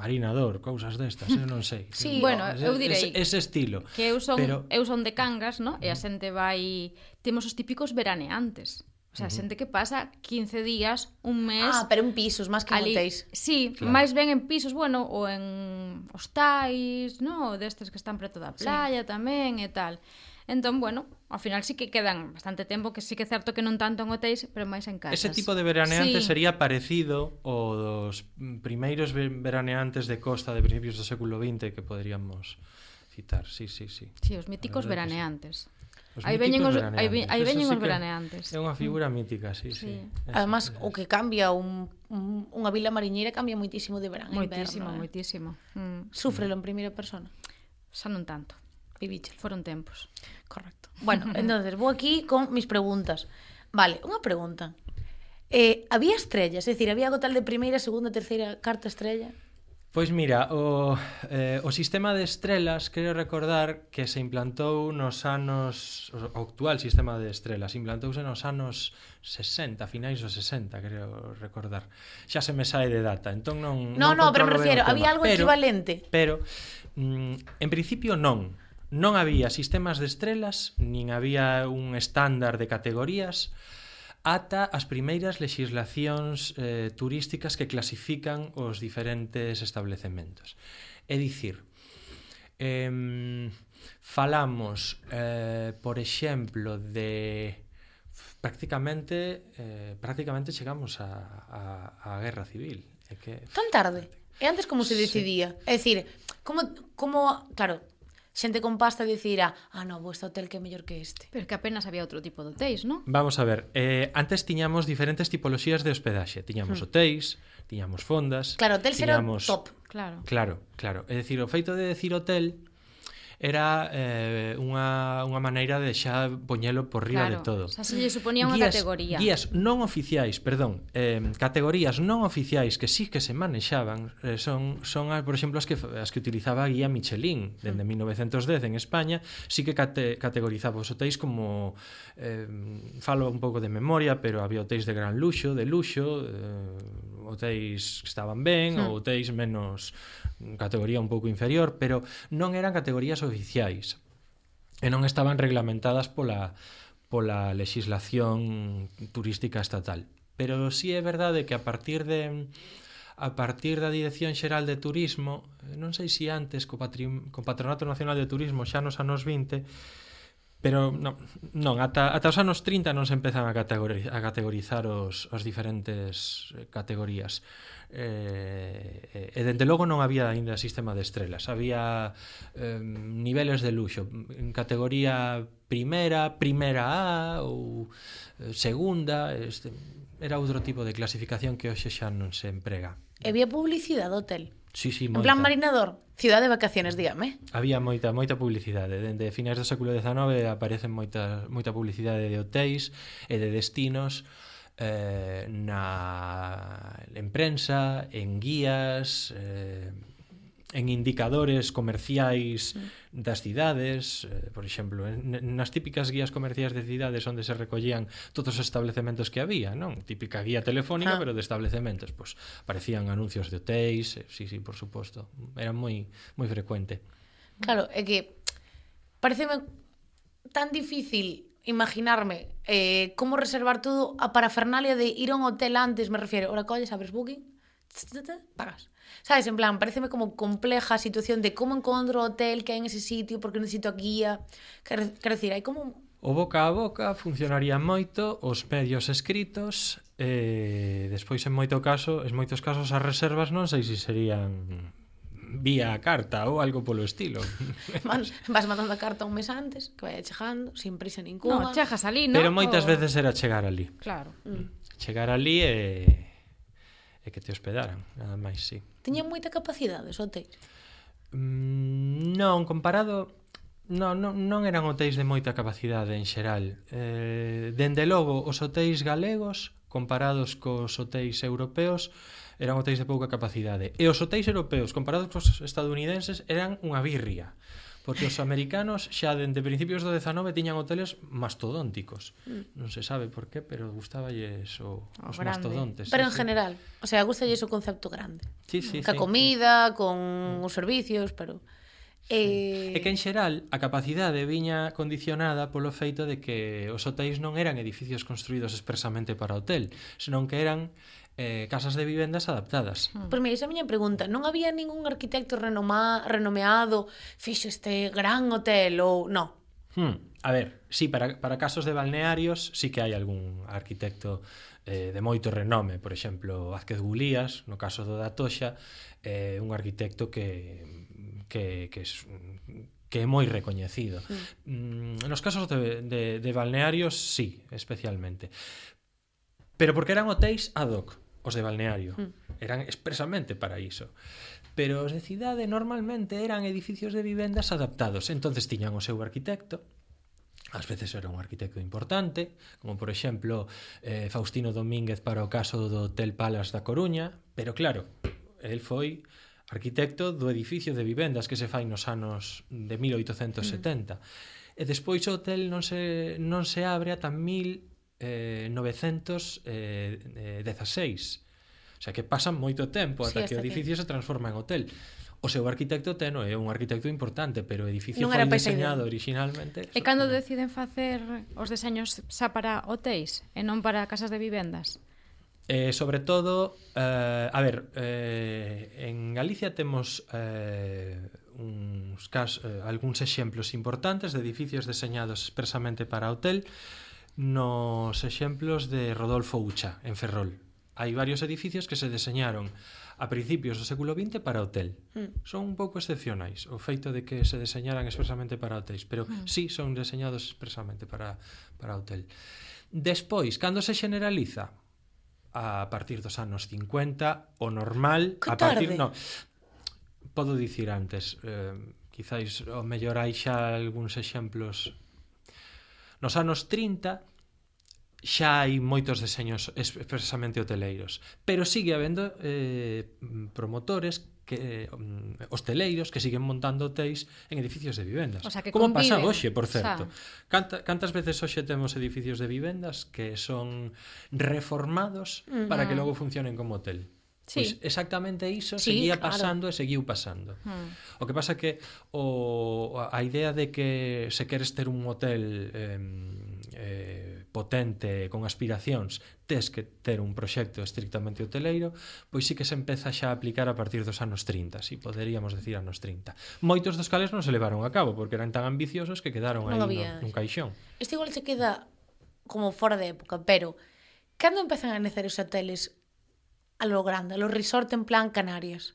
marinador, cousas destas, eu non sei. Sí, bueno, eu direi ese, ese estilo. Que eu son pero... eu son de Cangas, no? E a xente vai temos os típicos veraneantes. O sea, uh -huh. xente que pasa 15 días, un mes... Ah, pero en pisos, máis que ali... hotéis. Sí, claro. máis ben en pisos, bueno, ou en hostais, no? destes que están preto da playa sí. tamén e tal. Entón, bueno, ao final sí que quedan bastante tempo, que sí que é certo que non tanto en hotéis, pero máis en casas. Ese tipo de veraneante sí. sería parecido ao dos primeiros veraneantes de costa de principios do século XX que poderíamos citar. Sí, sí, sí. Sí, os míticos veraneantes. Sí. Os aí veñen os aí, aí veñen os veraneantes. É unha figura mítica, sí, sí. sí. Además, o que cambia un, un unha vila mariñeira cambia moitísimo de verán moitísimo, inverno. Moitísimo, eh? moitísimo. Eh? Mm. Sufrelo en primeira persona. Xa non tanto. Vivíchelo. Foron tempos. Correcto. Bueno, entonces vou aquí con mis preguntas. Vale, unha pregunta. Eh, había estrellas, é dicir, había gotal de primeira, segunda, terceira, carta estrella? Pois mira, o, eh, o sistema de estrelas, quero recordar que se implantou nos anos... O actual sistema de estrelas implantouse nos anos 60, finais dos 60, creo recordar. Xa se me sae de data, entón non... Non, non, no, pero me refiero, había algo pero, equivalente. Pero, mm, en principio non non había sistemas de estrelas, nin había un estándar de categorías, ata as primeiras legislacións eh, turísticas que clasifican os diferentes establecementos. É dicir, eh, falamos, eh, por exemplo, de prácticamente eh, prácticamente chegamos a, a, a guerra civil. É que... Tan tarde. E antes como se decidía? Sí. É dicir, como, como, claro, xente con pasta dicirá, ah, no, vou este hotel que é mellor que este. Pero que apenas había outro tipo de hotéis, non? Vamos a ver, eh, antes tiñamos diferentes tipoloxías de hospedaxe. Tiñamos hmm. hotéis, tiñamos fondas... Claro, hotel tiñamos... era top. Claro. Claro, claro. É dicir, o feito de decir hotel era eh, unha, unha maneira de xa poñelo por riba claro, de todo. Xa se lle suponía unha guías, categoría. Guías non oficiais, perdón, eh, categorías non oficiais que sí que se manexaban eh, son, son por exemplo, as que, as que utilizaba a guía Michelin dende mm. 1910 en España, sí que cate, categorizaba os hotéis como eh, falo un pouco de memoria, pero había hotéis de gran luxo, de luxo, eh, hotéis que estaban ben mm. ou hotéis menos categoría un pouco inferior, pero non eran categorías oficiais e non estaban reglamentadas pola pola legislación turística estatal. Pero sí é verdade que a partir de a partir da Dirección Xeral de Turismo, non sei se si antes co, patrim, co Patronato Nacional de Turismo xa nos anos 20, pero non, non ata, ata os anos 30 non se empezan a categorizar, a categorizar os, os diferentes categorías. Eh, eh, e dende logo non había aínda sistema de estrelas. Había eh, niveles de luxo. En categoría primera, primera A ou eh, segunda este, era outro tipo de clasificación que hoxe xa non se emprega. E había publicidade do hotel? Sí, sí, moita. Plan marinador, cidade de vacaciones, dígame. Había moita moita publicidade, dende finais do século XIX aparecen moita moita publicidade de hotéis e de destinos eh, na, en prensa, en guías, eh, en indicadores comerciais das cidades, eh, por exemplo, en, nas típicas guías comerciais de cidades onde se recollían todos os establecementos que había, non? Típica guía telefónica, ah. pero de establecementos, pois parecían anuncios de hotéis, eh, sí, sí, por suposto, era moi moi frecuente. Claro, é que pareceme tan difícil imaginarme eh, como reservar todo a parafernalia de ir a un hotel antes, me refiero, ora colles, abres booking, pagas. ¿Sabes? En plan, pareceme como compleja situación de como encontro hotel que hai en ese sitio, porque necesito guía. Quero decir, hai como... O boca a boca funcionaría moito os medios escritos e eh, despois en moito caso, en moitos casos as reservas non sei se serían vía carta ou algo polo estilo. Man, vas mandando a carta un mes antes, que vai chegando, sin prisa ninguna. No, chegas ali, non? Pero moitas o... veces era chegar ali. Claro. Mm. Chegar ali e... e que te hospedaran, nada máis, sí. Tiñan moita capacidade os hotéis? Mm, non, comparado... Non, non, non eran hotéis de moita capacidade en xeral. Eh, dende logo, os hotéis galegos comparados cos hotéis europeos eran hotéis de pouca capacidade. E os hotéis europeos comparados cos estadounidenses eran unha birria. Porque os americanos xa dende principios do 19 tiñan hoteles mastodónticos. Mm. Non se sabe por qué, pero gustaballe o, os grande. mastodontes. Pero sí, en sí. general, o sea, gustalle o concepto grande. Sí, sí, Ca sí, comida, sí. con os servicios, pero... Eh... e que en xeral a capacidade viña condicionada polo feito de que os hotéis non eran edificios construídos expresamente para hotel, senón que eran eh, casas de vivendas adaptadas. Hmm. Pois pues mira, esa miña pregunta, non había ningún arquitecto renoma, renomeado fixo este gran hotel ou non? Hmm. A ver, sí, para, para casos de balnearios sí que hai algún arquitecto eh, de moito renome, por exemplo, Vázquez Gulías, no caso do da Toxa, eh, un arquitecto que que, que, que é moi recoñecido. Mm, nos casos de, de, de balnearios, sí, especialmente. Pero porque eran hotéis ad hoc, os de balneario. Mm. Eran expresamente para iso pero os de cidade normalmente eran edificios de vivendas adaptados. Entonces tiñan o seu arquitecto, ás veces era un arquitecto importante, como por exemplo eh, Faustino Domínguez para o caso do Hotel Palace da Coruña, pero claro, el foi arquitecto do edificio de vivendas que se fai nos anos de 1870. Mm. E despois o hotel non se, non se abre ata 1916. Eh, eh, eh, o sea que pasa moito tempo ata sí, que o edificio que... se transforma en hotel. O seu arquitecto teno é un arquitecto importante, pero o edificio non foi diseñado originalmente. E cando deciden facer os deseños xa para hotéis e non para casas de vivendas? Eh, sobre todo, eh, a ver, eh, en Galicia temos eh, uns cas, eh, algúns exemplos importantes de edificios deseñados expresamente para hotel nos exemplos de Rodolfo Ucha, en Ferrol. Hai varios edificios que se deseñaron a principios do século XX para hotel. Mm. Son un pouco excepcionais o feito de que se deseñaran expresamente para hotéis, pero mm. sí son deseñados expresamente para, para hotel. Despois, cando se generaliza, a partir dos anos 50, o normal que a partir tarde. no podo dicir antes, eh, quizáis o mellor hai xa algúns exemplos nos anos 30 xa hai moitos deseños expresamente hoteleiros, pero sigue habendo eh, promotores que um, hosteleiros que siguen montando hotéis en edificios de vivendas. O sea, que Como conviven. pasa hoxe, por certo. O sea. Canta, cantas veces hoxe temos edificios de vivendas que son reformados uh -huh. para que logo funcionen como hotel. Sí. Pois exactamente iso sí, seguía pasando e seguiu pasando. Hmm. O que pasa que o, a idea de que se queres ter un hotel eh, eh, potente con aspiracións tes que ter un proxecto estrictamente hoteleiro, pois sí que se empeza xa a aplicar a partir dos anos 30, si poderíamos decir anos 30. Moitos dos cales non se levaron a cabo, porque eran tan ambiciosos que quedaron non aí había... no, nun caixón. Este igual se queda como fora de época, pero cando empezan a necer os hoteles a lo grande, a lo resort en plan Canarias?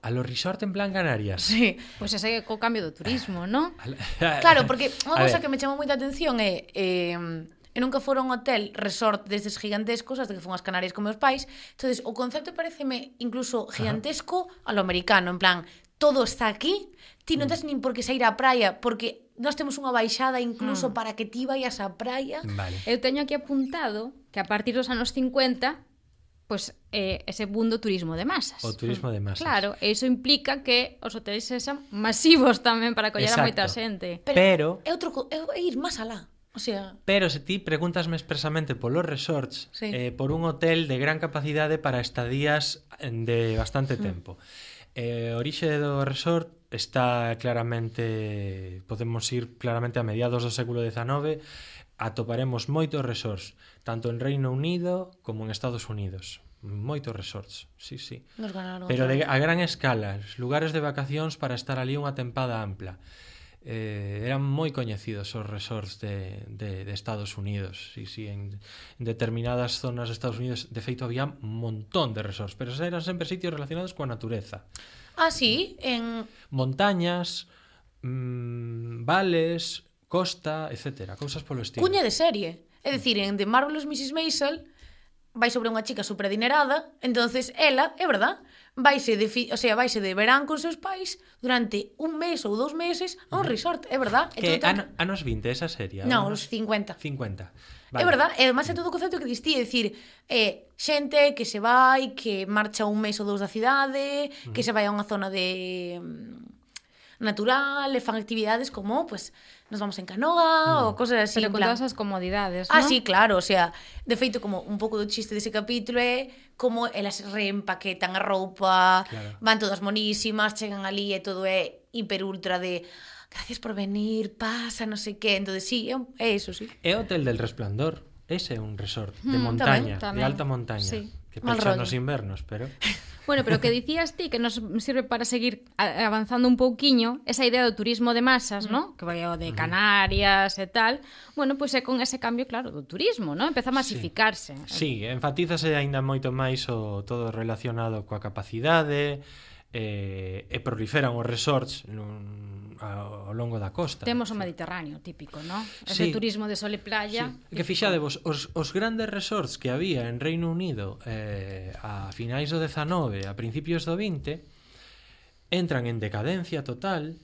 A los resort en plan Canarias. Sí, pois pues ese é co cambio do turismo, non? La... claro, porque unha cousa que me chamou moita atención é eh, e nunca fora un hotel resort destes gigantescos hasta que fun as Canarias con meus pais. entonces o concepto pareceme incluso gigantesco Ajá. a lo americano, en plan, todo está aquí, ti non mm. tens nin por que sair á praia, porque nós temos unha baixada incluso mm. para que ti vayas á praia. Vale. Eu teño aquí apuntado que a partir dos anos 50 pues eh, ese mundo turismo de masas. O turismo de masas. Claro, eso implica que os hoteles sexan masivos tamén para coller Exacto. a moita xente. Pero, Pero... é outro é ir máis alá. O sea... Pero se ti preguntasme expresamente polos resorts, sí. eh, por un hotel de gran capacidade para estadías mm, de bastante mm. tempo. Eh, orixe do resort está claramente... Podemos ir claramente a mediados do século XIX atoparemos moitos resorts, tanto en Reino Unido como en Estados Unidos. Moitos resorts, sí, sí. Nos ganaron. Pero de, a gran escala, lugares de vacacións para estar ali unha tempada ampla eh, eran moi coñecidos os resorts de, de, de Estados Unidos sí, sí, en, en determinadas zonas de Estados Unidos de feito había un montón de resorts pero eran sempre sitios relacionados coa natureza Ah, sí? En... Montañas, mmm, vales, costa, etc. Cousas polo estilo. Cuña de serie. É dicir, en The Marvelous Mrs. Maisel vai sobre unha chica superaadinerada, entonces ela, é verdad, vaise de, fi, o sea, vaise de verán con seus pais durante un mes ou dous meses a un resort, é verdad? É que an, anos 20 esa serie? Non, os 50. 50. Vale. É verdad, e además é todo o concepto que distí, é dicir, eh, xente que se vai, que marcha un mes ou dous da cidade, que uh -huh. se vai a unha zona de mm, natural, e fan actividades como, pues, nos vamos en canoa no. ou mm. cosas así. Pero con plan... todas as comodidades, Ah, ¿no? sí, claro, o sea, de feito, como un pouco do chiste dese capítulo é como elas reempaquetan a roupa, claro. van todas monísimas, chegan ali e todo é hiper ultra de gracias por venir, pasa, no sé que. Entonces, sí, é é eso, sí. É Hotel del Resplandor. Ese é un resort de mm, montaña, tamén, tamén. de alta montaña. Sí. Que pecha nos invernos, pero... Bueno, pero que dicías ti que nos sirve para seguir avanzando un pouquiño esa idea do turismo de masas, ¿no? Mm. Que vai o de Canarias e tal. Bueno, pois pues é con ese cambio, claro, do turismo, ¿no? Empeza a masificarse. Sí, sí enfatízase aínda moito máis o todo relacionado coa capacidade, eh, e proliferan os resorts nun, ao longo da costa. Temos o Mediterráneo típico, non? Ese sí. turismo de sol e playa. Sí. Que fixadevos, os, os grandes resorts que había en Reino Unido eh, a finais do 19, a principios do 20, entran en decadencia total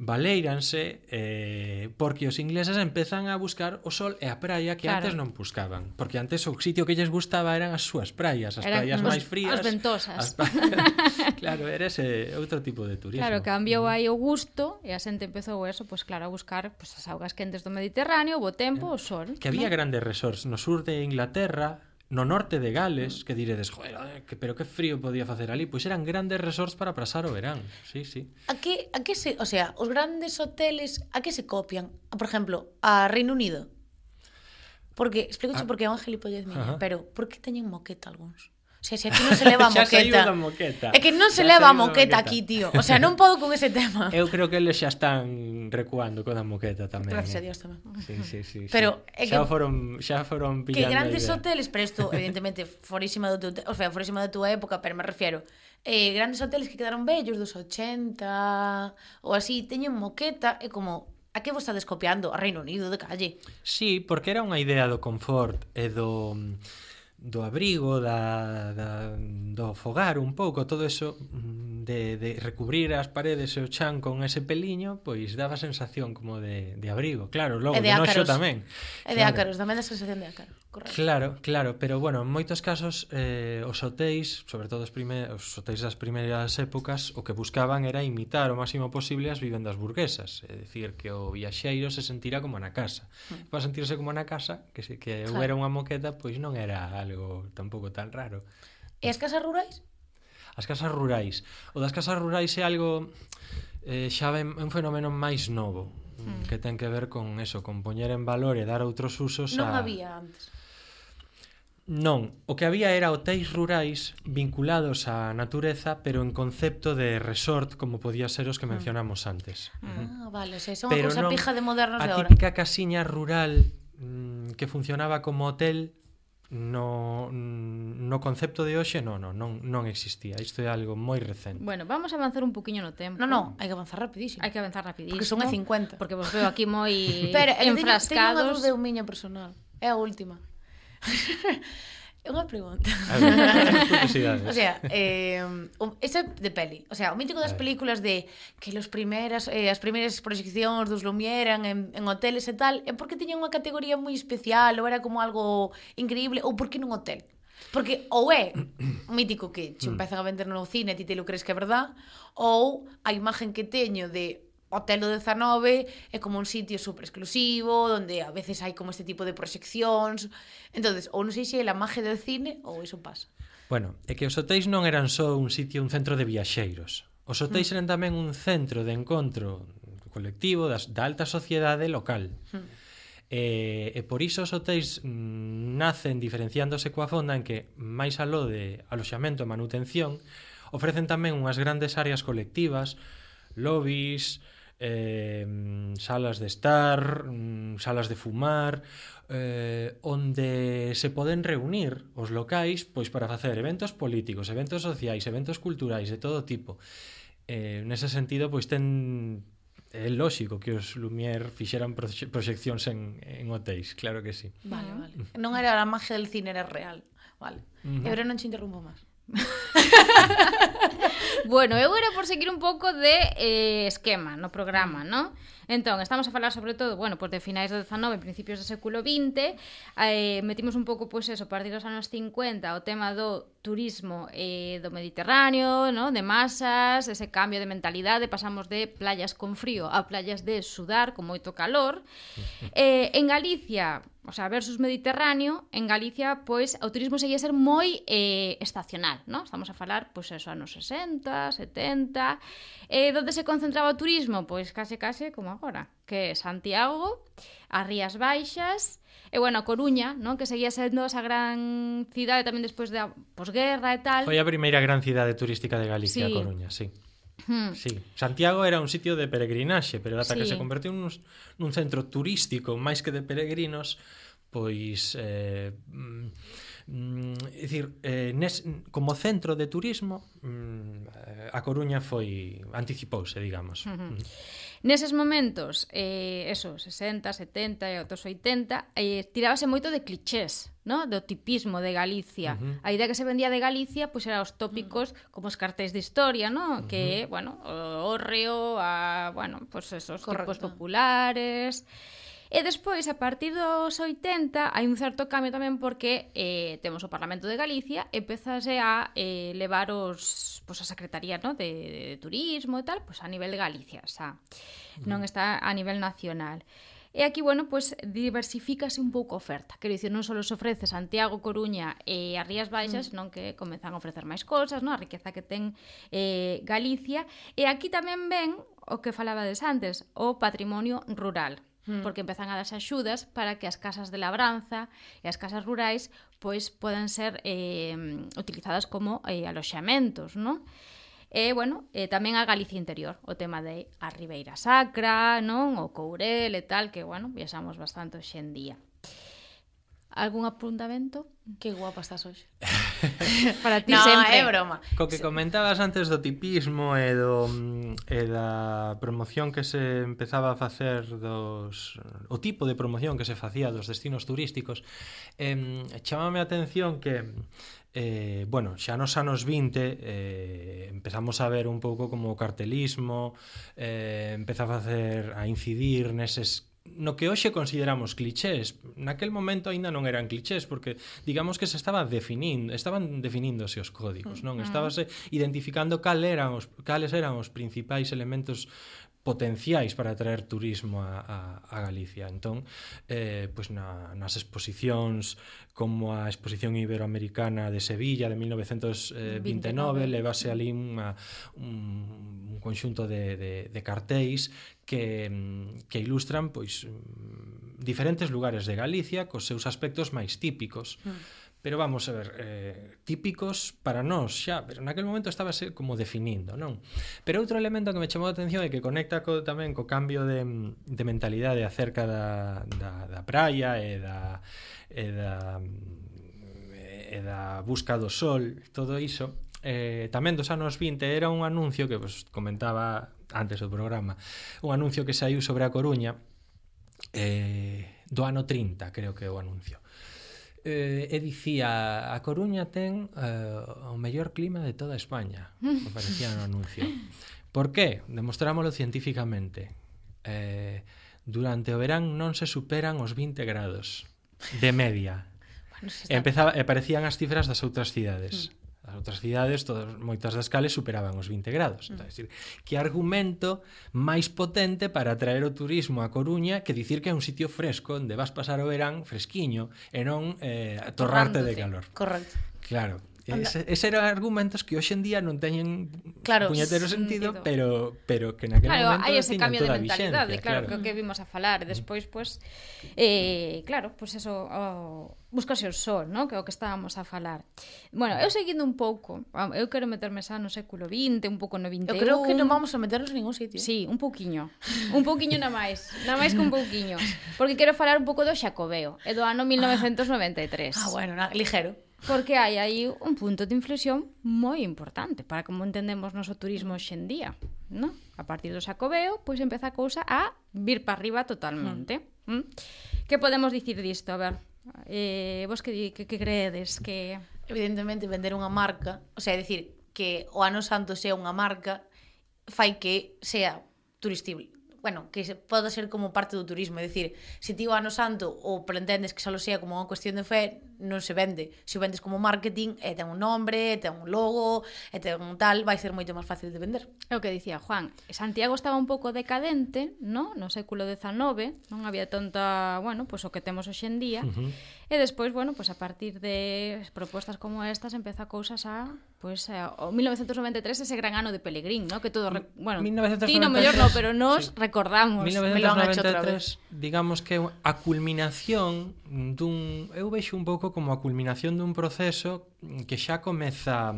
valeiranse eh, porque os ingleses empezan a buscar o sol e a praia que claro. antes non buscaban. Porque antes o sitio que lles gustaba eran as súas praias as eran praias máis frías. as ventosas. As praias, claro, era ese outro tipo de turismo. Claro, cambiou aí o gusto e a xente empezou eso, pois pues, claro, a buscar pues, as augas quentes do Mediterráneo, o bo tempo, o sol que había ¿no? grandes resorts. No sur de Inglaterra no norte de Gales, mm. que diredes, joder, eh, que, pero que frío podía facer ali, pois eran grandes resorts para pasar o verán. Sí, sí. A que, a que se, o sea, os grandes hoteles, a que se copian? Por exemplo, a Reino Unido. Porque, explícoche ah. porque é unha gilipollez miña, pero por que teñen moqueta algúns? O sea, se aquí non se leva a moqueta. xa moqueta. É que non se xa leva a moqueta, moqueta aquí, tío. O sea, non podo con ese tema. Eu creo que eles xa están recuando con a moqueta tamén. Gracias eh. a Dios tamén. Sí, sí, sí. Pero sí. xa que, foron xa foron pillando. Que grandes hoteles, pero isto evidentemente forísima do teu, o sea, forísima da túa época, pero me refiero eh, grandes hoteles que quedaron vellos dos 80 ou así, teñen moqueta e como a que vos estades copiando a Reino Unido de calle. Sí, porque era unha idea do confort e do do abrigo, da, da, do fogar un pouco, todo eso mm, de, de recubrir as paredes e o chan con ese peliño, pois daba sensación como de, de abrigo. Claro, logo, e de, de noxo tamén. E de ácaros, tamén da sensación de ácaro. Correcto. Claro, claro, pero bueno, en moitos casos eh, os hotéis, sobre todo os, primer, os hotéis das primeiras épocas, o que buscaban era imitar o máximo posible as vivendas burguesas, é dicir, que o viaxeiro se sentira como na casa. Mm. Para sentirse como na casa, que, se, que claro. era unha moqueta, pois non era algo tampouco tan raro. E as casas rurais? As casas rurais. O das casas rurais é algo eh, xa ben, un fenómeno máis novo mm. que ten que ver con eso, con poñer en valor e dar outros usos Non a... había antes. Non, o que había era hotéis rurais vinculados á natureza, pero en concepto de resort, como podía ser os que mm. mencionamos antes. Ah, vale, o vale, se son pero unha cousa non, pija de modernos de ahora. A típica casiña rural mmm, que funcionaba como hotel no, no concepto de hoxe non, non, non, non existía. Isto é algo moi recente. Bueno, vamos a avanzar un poquinho no tempo. Non, non, hai que avanzar rapidísimo. Hai que avanzar rapidísimo. Porque son a 50. Porque vos veo aquí moi Pero, enfrascados. Pero teño, teño unha dúbida miña personal. É a última. É unha pregunta. A ver, o sea, eh, esa de peli. O sea, o mítico das películas de que los primeiras, eh, as primeiras proxeccións dos Lumière eran en, en hoteles e tal, é porque tiñan unha categoría moi especial ou era como algo increíble ou porque nun hotel. Porque ou é mítico que che mm. empezan a vender no cine e ti te lo crees que é verdad ou a imagen que teño de Hotel do 19 é como un sitio super exclusivo, onde a veces hai como este tipo de proxeccións. entonces ou non sei se é la magia do cine ou iso pasa. Bueno, é que os hotéis non eran só un sitio, un centro de viaxeiros. Os hotéis mm. eran tamén un centro de encontro colectivo das, da alta sociedade local. Mm. E, e por iso os hotéis mm, nacen diferenciándose coa fonda en que, máis aló de aloxamento e manutención, ofrecen tamén unhas grandes áreas colectivas, lobbies, eh, salas de estar, mm, salas de fumar, eh, onde se poden reunir os locais pois para facer eventos políticos, eventos sociais, eventos culturais de todo tipo. Eh, nese sentido, pois ten é lóxico que os Lumière fixeran proxe proxeccións en, en hotéis, claro que sí. Vale, ah. vale. Non era a magia del cine, era real. Vale. Uh -huh. E agora non te interrumpo máis. bueno, eu era por seguir un pouco de eh, esquema no programa, non? Entón, estamos a falar sobre todo, bueno, pois pues de finais do 19 principios do século 20, eh, metimos un pouco, pois pues, eso, a partir dos anos 50, o tema do turismo eh, do Mediterráneo, ¿no? de masas, ese cambio de mentalidade, pasamos de playas con frío a playas de sudar con moito calor. Eh, en Galicia, o sea, versus Mediterráneo, en Galicia, pois, o turismo seguía ser moi eh, estacional, ¿no? Estamos a falar, pois, eso, anos 60, 70... Eh, donde se concentraba o turismo? Pois, case, case, como agora, que Santiago, as Rías Baixas, E bueno, a Coruña, non? Que seguía sendo esa gran cidade tamén despois da posguerra e tal. Foi a primeira gran cidade turística de Galicia, sí. a Coruña, sí. Hmm. Sí, Santiago era un sitio de peregrinaxe, pero ata sí. que se convertiu nun, nun centro turístico máis que de peregrinos, pois eh, mm, mm é dicir, eh, nes, como centro de turismo mm, eh, a Coruña foi anticipouse, digamos. Uh -huh. mm. Neses momentos, eh, eso, 60, 70 e outros 80, eh, tirábase moito de clichés, no? do tipismo de Galicia. Uh -huh. A idea que se vendía de Galicia pois pues, era os tópicos mm. como os cartéis de historia, no? Uh -huh. que, bueno, o, o a, bueno, pois pues esos Correcto. tipos populares... E despois, a partir dos 80, hai un certo cambio tamén porque eh, temos o Parlamento de Galicia, empezase a eh, levar os, pues, a Secretaría no? de, de, de Turismo e tal, pues, a nivel de Galicia, xa. Non está a nivel nacional. E aquí, bueno, pues diversificase un pouco a oferta. Quero dicir, non só se ofrece Santiago, Coruña e as Rías Baixas, mm. non que comezan a ofrecer máis cousas, non? A riqueza que ten eh, Galicia. E aquí tamén ven o que falaba des antes, o patrimonio rural. Mm. porque empezan a darse axudas para que as casas de labranza e as casas rurais pois podan ser eh, utilizadas como eh, aloxamentos, non? E, bueno, eh, tamén a Galicia interior, o tema de a Ribeira Sacra, non? O Courel e tal, que, bueno, viaxamos bastante hoxe en día. Algún apuntamento? Que guapa estás hoxe. Para ti no, sempre. é broma. Co que comentabas antes do tipismo e do mm, e da promoción que se empezaba a facer dos o tipo de promoción que se facía dos destinos turísticos, eh, chamame a atención que eh, bueno, xa nos anos 20 eh, empezamos a ver un pouco como o cartelismo eh, empeza a facer a incidir neses no que hoxe consideramos clichés. Naquel momento aínda non eran clichés porque digamos que se estaba definindo, estaban definíndose os códigos, non? Mm, mm. Estábase identificando cal eran os cales eran os principais elementos potenciais para atraer turismo a, a, a Galicia. Entón, eh, pois na, nas exposicións como a Exposición Iberoamericana de Sevilla de 1929 29. Eh, levase ali unha, un, un conxunto de, de, de cartéis que, que ilustran pois diferentes lugares de Galicia cos seus aspectos máis típicos. Mm Pero vamos a ver, eh, típicos para nós xa, pero naquel momento estaba como definindo, non? Pero outro elemento que me chamou a atención e que conecta co, tamén co cambio de, de mentalidade acerca da, da, da praia e da, e da e da busca do sol, todo iso, eh, tamén dos anos 20 era un anuncio que vos comentaba antes do programa, un anuncio que saiu sobre a Coruña eh, do ano 30, creo que é o anuncio Eh, e dicía, a Coruña ten eh, o mellor clima de toda España, aparecía no anuncio. Por qué? Demostrámoslo científicamente. Eh, durante o verán non se superan os 20 grados de media. Bueno, está... Empezaba, aparecían as cifras das outras cidades. Mm as outras cidades, todas, moitas das cales superaban os 20 grados. Entón, mm. Entón, decir, que argumento máis potente para atraer o turismo a Coruña que dicir que é un sitio fresco onde vas pasar o verán fresquiño e non eh, atorrarte de calor. Correcto. Claro. Ese, ese eran argumentos que hoxe en día non teñen claro, puñetero sentido, sentido, pero pero que naquele claro, momento hai ese cambio de mentalidade, vixencia, claro, claro, que o que vimos a falar, mm. despois pois pues, eh, claro, pois pues eso oh, buscase o sol, ¿no? que o que estábamos a falar. Bueno, eu seguindo un pouco, eu quero meterme xa no século XX, un pouco no 21. Eu creo que non vamos a meternos en ningún sitio. Sí, un pouquiño. Un pouquiño na máis, na máis que un pouquiño. Porque quero falar un pouco do Xacobeo, e do ano 1993. Ah, ah bueno, na, ligero. Porque hai aí un punto de inflexión moi importante para como entendemos noso turismo hoxendía, ¿no? A partir do Xacobeo, pois empeza a cousa a vir para arriba totalmente. Mm. Mm? Que podemos dicir disto? A ver, eh, vos que, que, que creedes que... Evidentemente, vender unha marca, o sea, decir que o Ano Santo sea unha marca, fai que sea turistible bueno, que poda ser como parte do turismo, é dicir, se ti o ano santo ou pretendes que só sea como unha cuestión de fe, non se vende. Se o vendes como marketing, e ten un nombre, e ten un logo, e ten un tal, vai ser moito máis fácil de vender. É o que dicía Juan, Santiago estaba un pouco decadente, no, no século XIX, non había tanta, bueno, pois pues, o que temos hoxe en día, uh -huh. e despois, bueno, pois pues, a partir de propostas como estas empeza cousas a Pois pues, eh, o 1993 ese gran ano de Pelegrín, ¿no? Que todo, re... bueno, 1993, ti no mellor no, pero nos sí. recordamos, 1993, digamos que a culminación dun eu vexo un pouco como a culminación dun proceso que xa comeza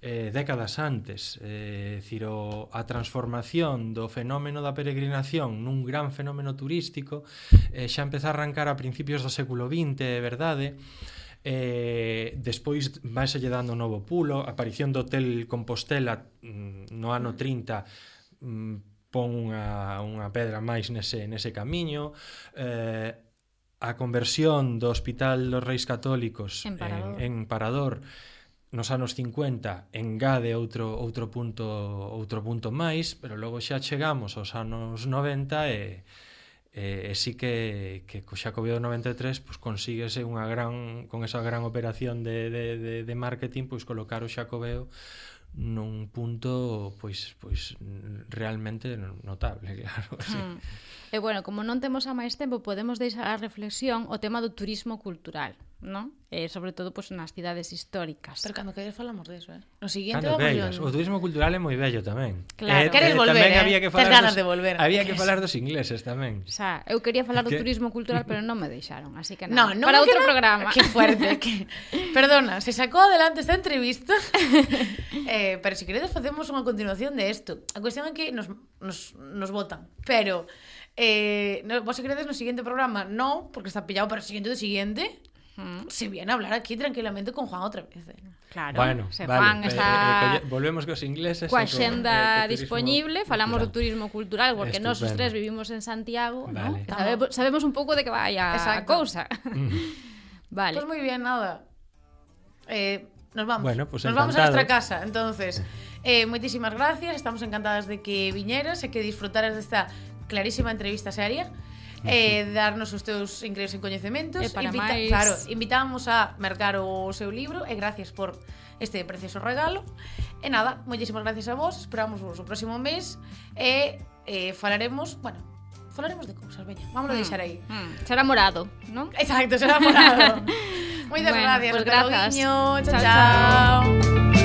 eh, décadas antes eh, decir, o, a transformación do fenómeno da peregrinación nun gran fenómeno turístico eh, xa empeza a arrancar a principios do século XX, é verdade eh, despois vaise lle dando novo pulo, a aparición do Hotel Compostela mm, no ano 30 mm, pon unha, unha pedra máis nese, nese camiño, eh, a conversión do Hospital dos Reis Católicos en Parador, en, en Parador nos anos 50 engade outro outro punto outro punto máis, pero logo xa chegamos aos anos 90 e Eh, e, e sí que, que co Xacobeo 93 pois, consíguese unha gran, con esa gran operación de, de, de, de marketing pois colocar o Xacobeo nun punto pois pois realmente notable, claro, mm. E bueno, como non temos a máis tempo, podemos deixar a reflexión o tema do turismo cultural, non? E sobre todo pois pues, nas cidades históricas. Pero cando queres falamos deso, eh. No siguiente cando vamos O turismo cultural é moi bello tamén. Claro. Eh, queres eh, volver, tamén eh? había que falar ganas dos, de volver. Había que falar dos ingleses tamén. O sea, eu quería falar do que... turismo cultural, pero non me deixaron, así que nada. No, no Para outro queda... programa. Que fuerte, que Perdona, se sacou adelante esta entrevista. eh, pero se si queredes facemos unha continuación de isto. A cuestión é que nos nos nos votan, pero Eh, no, vos se credes no siguiente programa, no, porque está pillado para o siguiente do siguiente. Mm. Se viene a hablar aquí tranquilamente con Juan outra vez. Eh. Claro, bueno, se vale, Juan está eh, eh, volvemos cos ingleses coa xenda eh, disponible, falamos do turismo cultural porque nós os tres vivimos en Santiago, vale. ¿no? Sabemos, sabemos un pouco de que vai a Exacto. cousa. Mm. vale. Pues moi bien, nada. Eh, nos vamos. Bueno, pues nos vamos a nuestra casa. Entonces, eh, moitísimas gracias, estamos encantadas de que viñeras e que disfrutaras desta clarísima entrevista seria eh, darnos os teus increíbles coñecementos e para Invita máis... claro, invitamos a mercar o seu libro e gracias por este precioso regalo e nada, moitísimas gracias a vos esperamos vos o próximo mes e eh, falaremos, bueno falaremos de cousas, veña, vamos a mm. deixar aí mm. será morado, non? exacto, será morado moitas bueno, gracias, pues gracias. Chao, chao, chao. chao.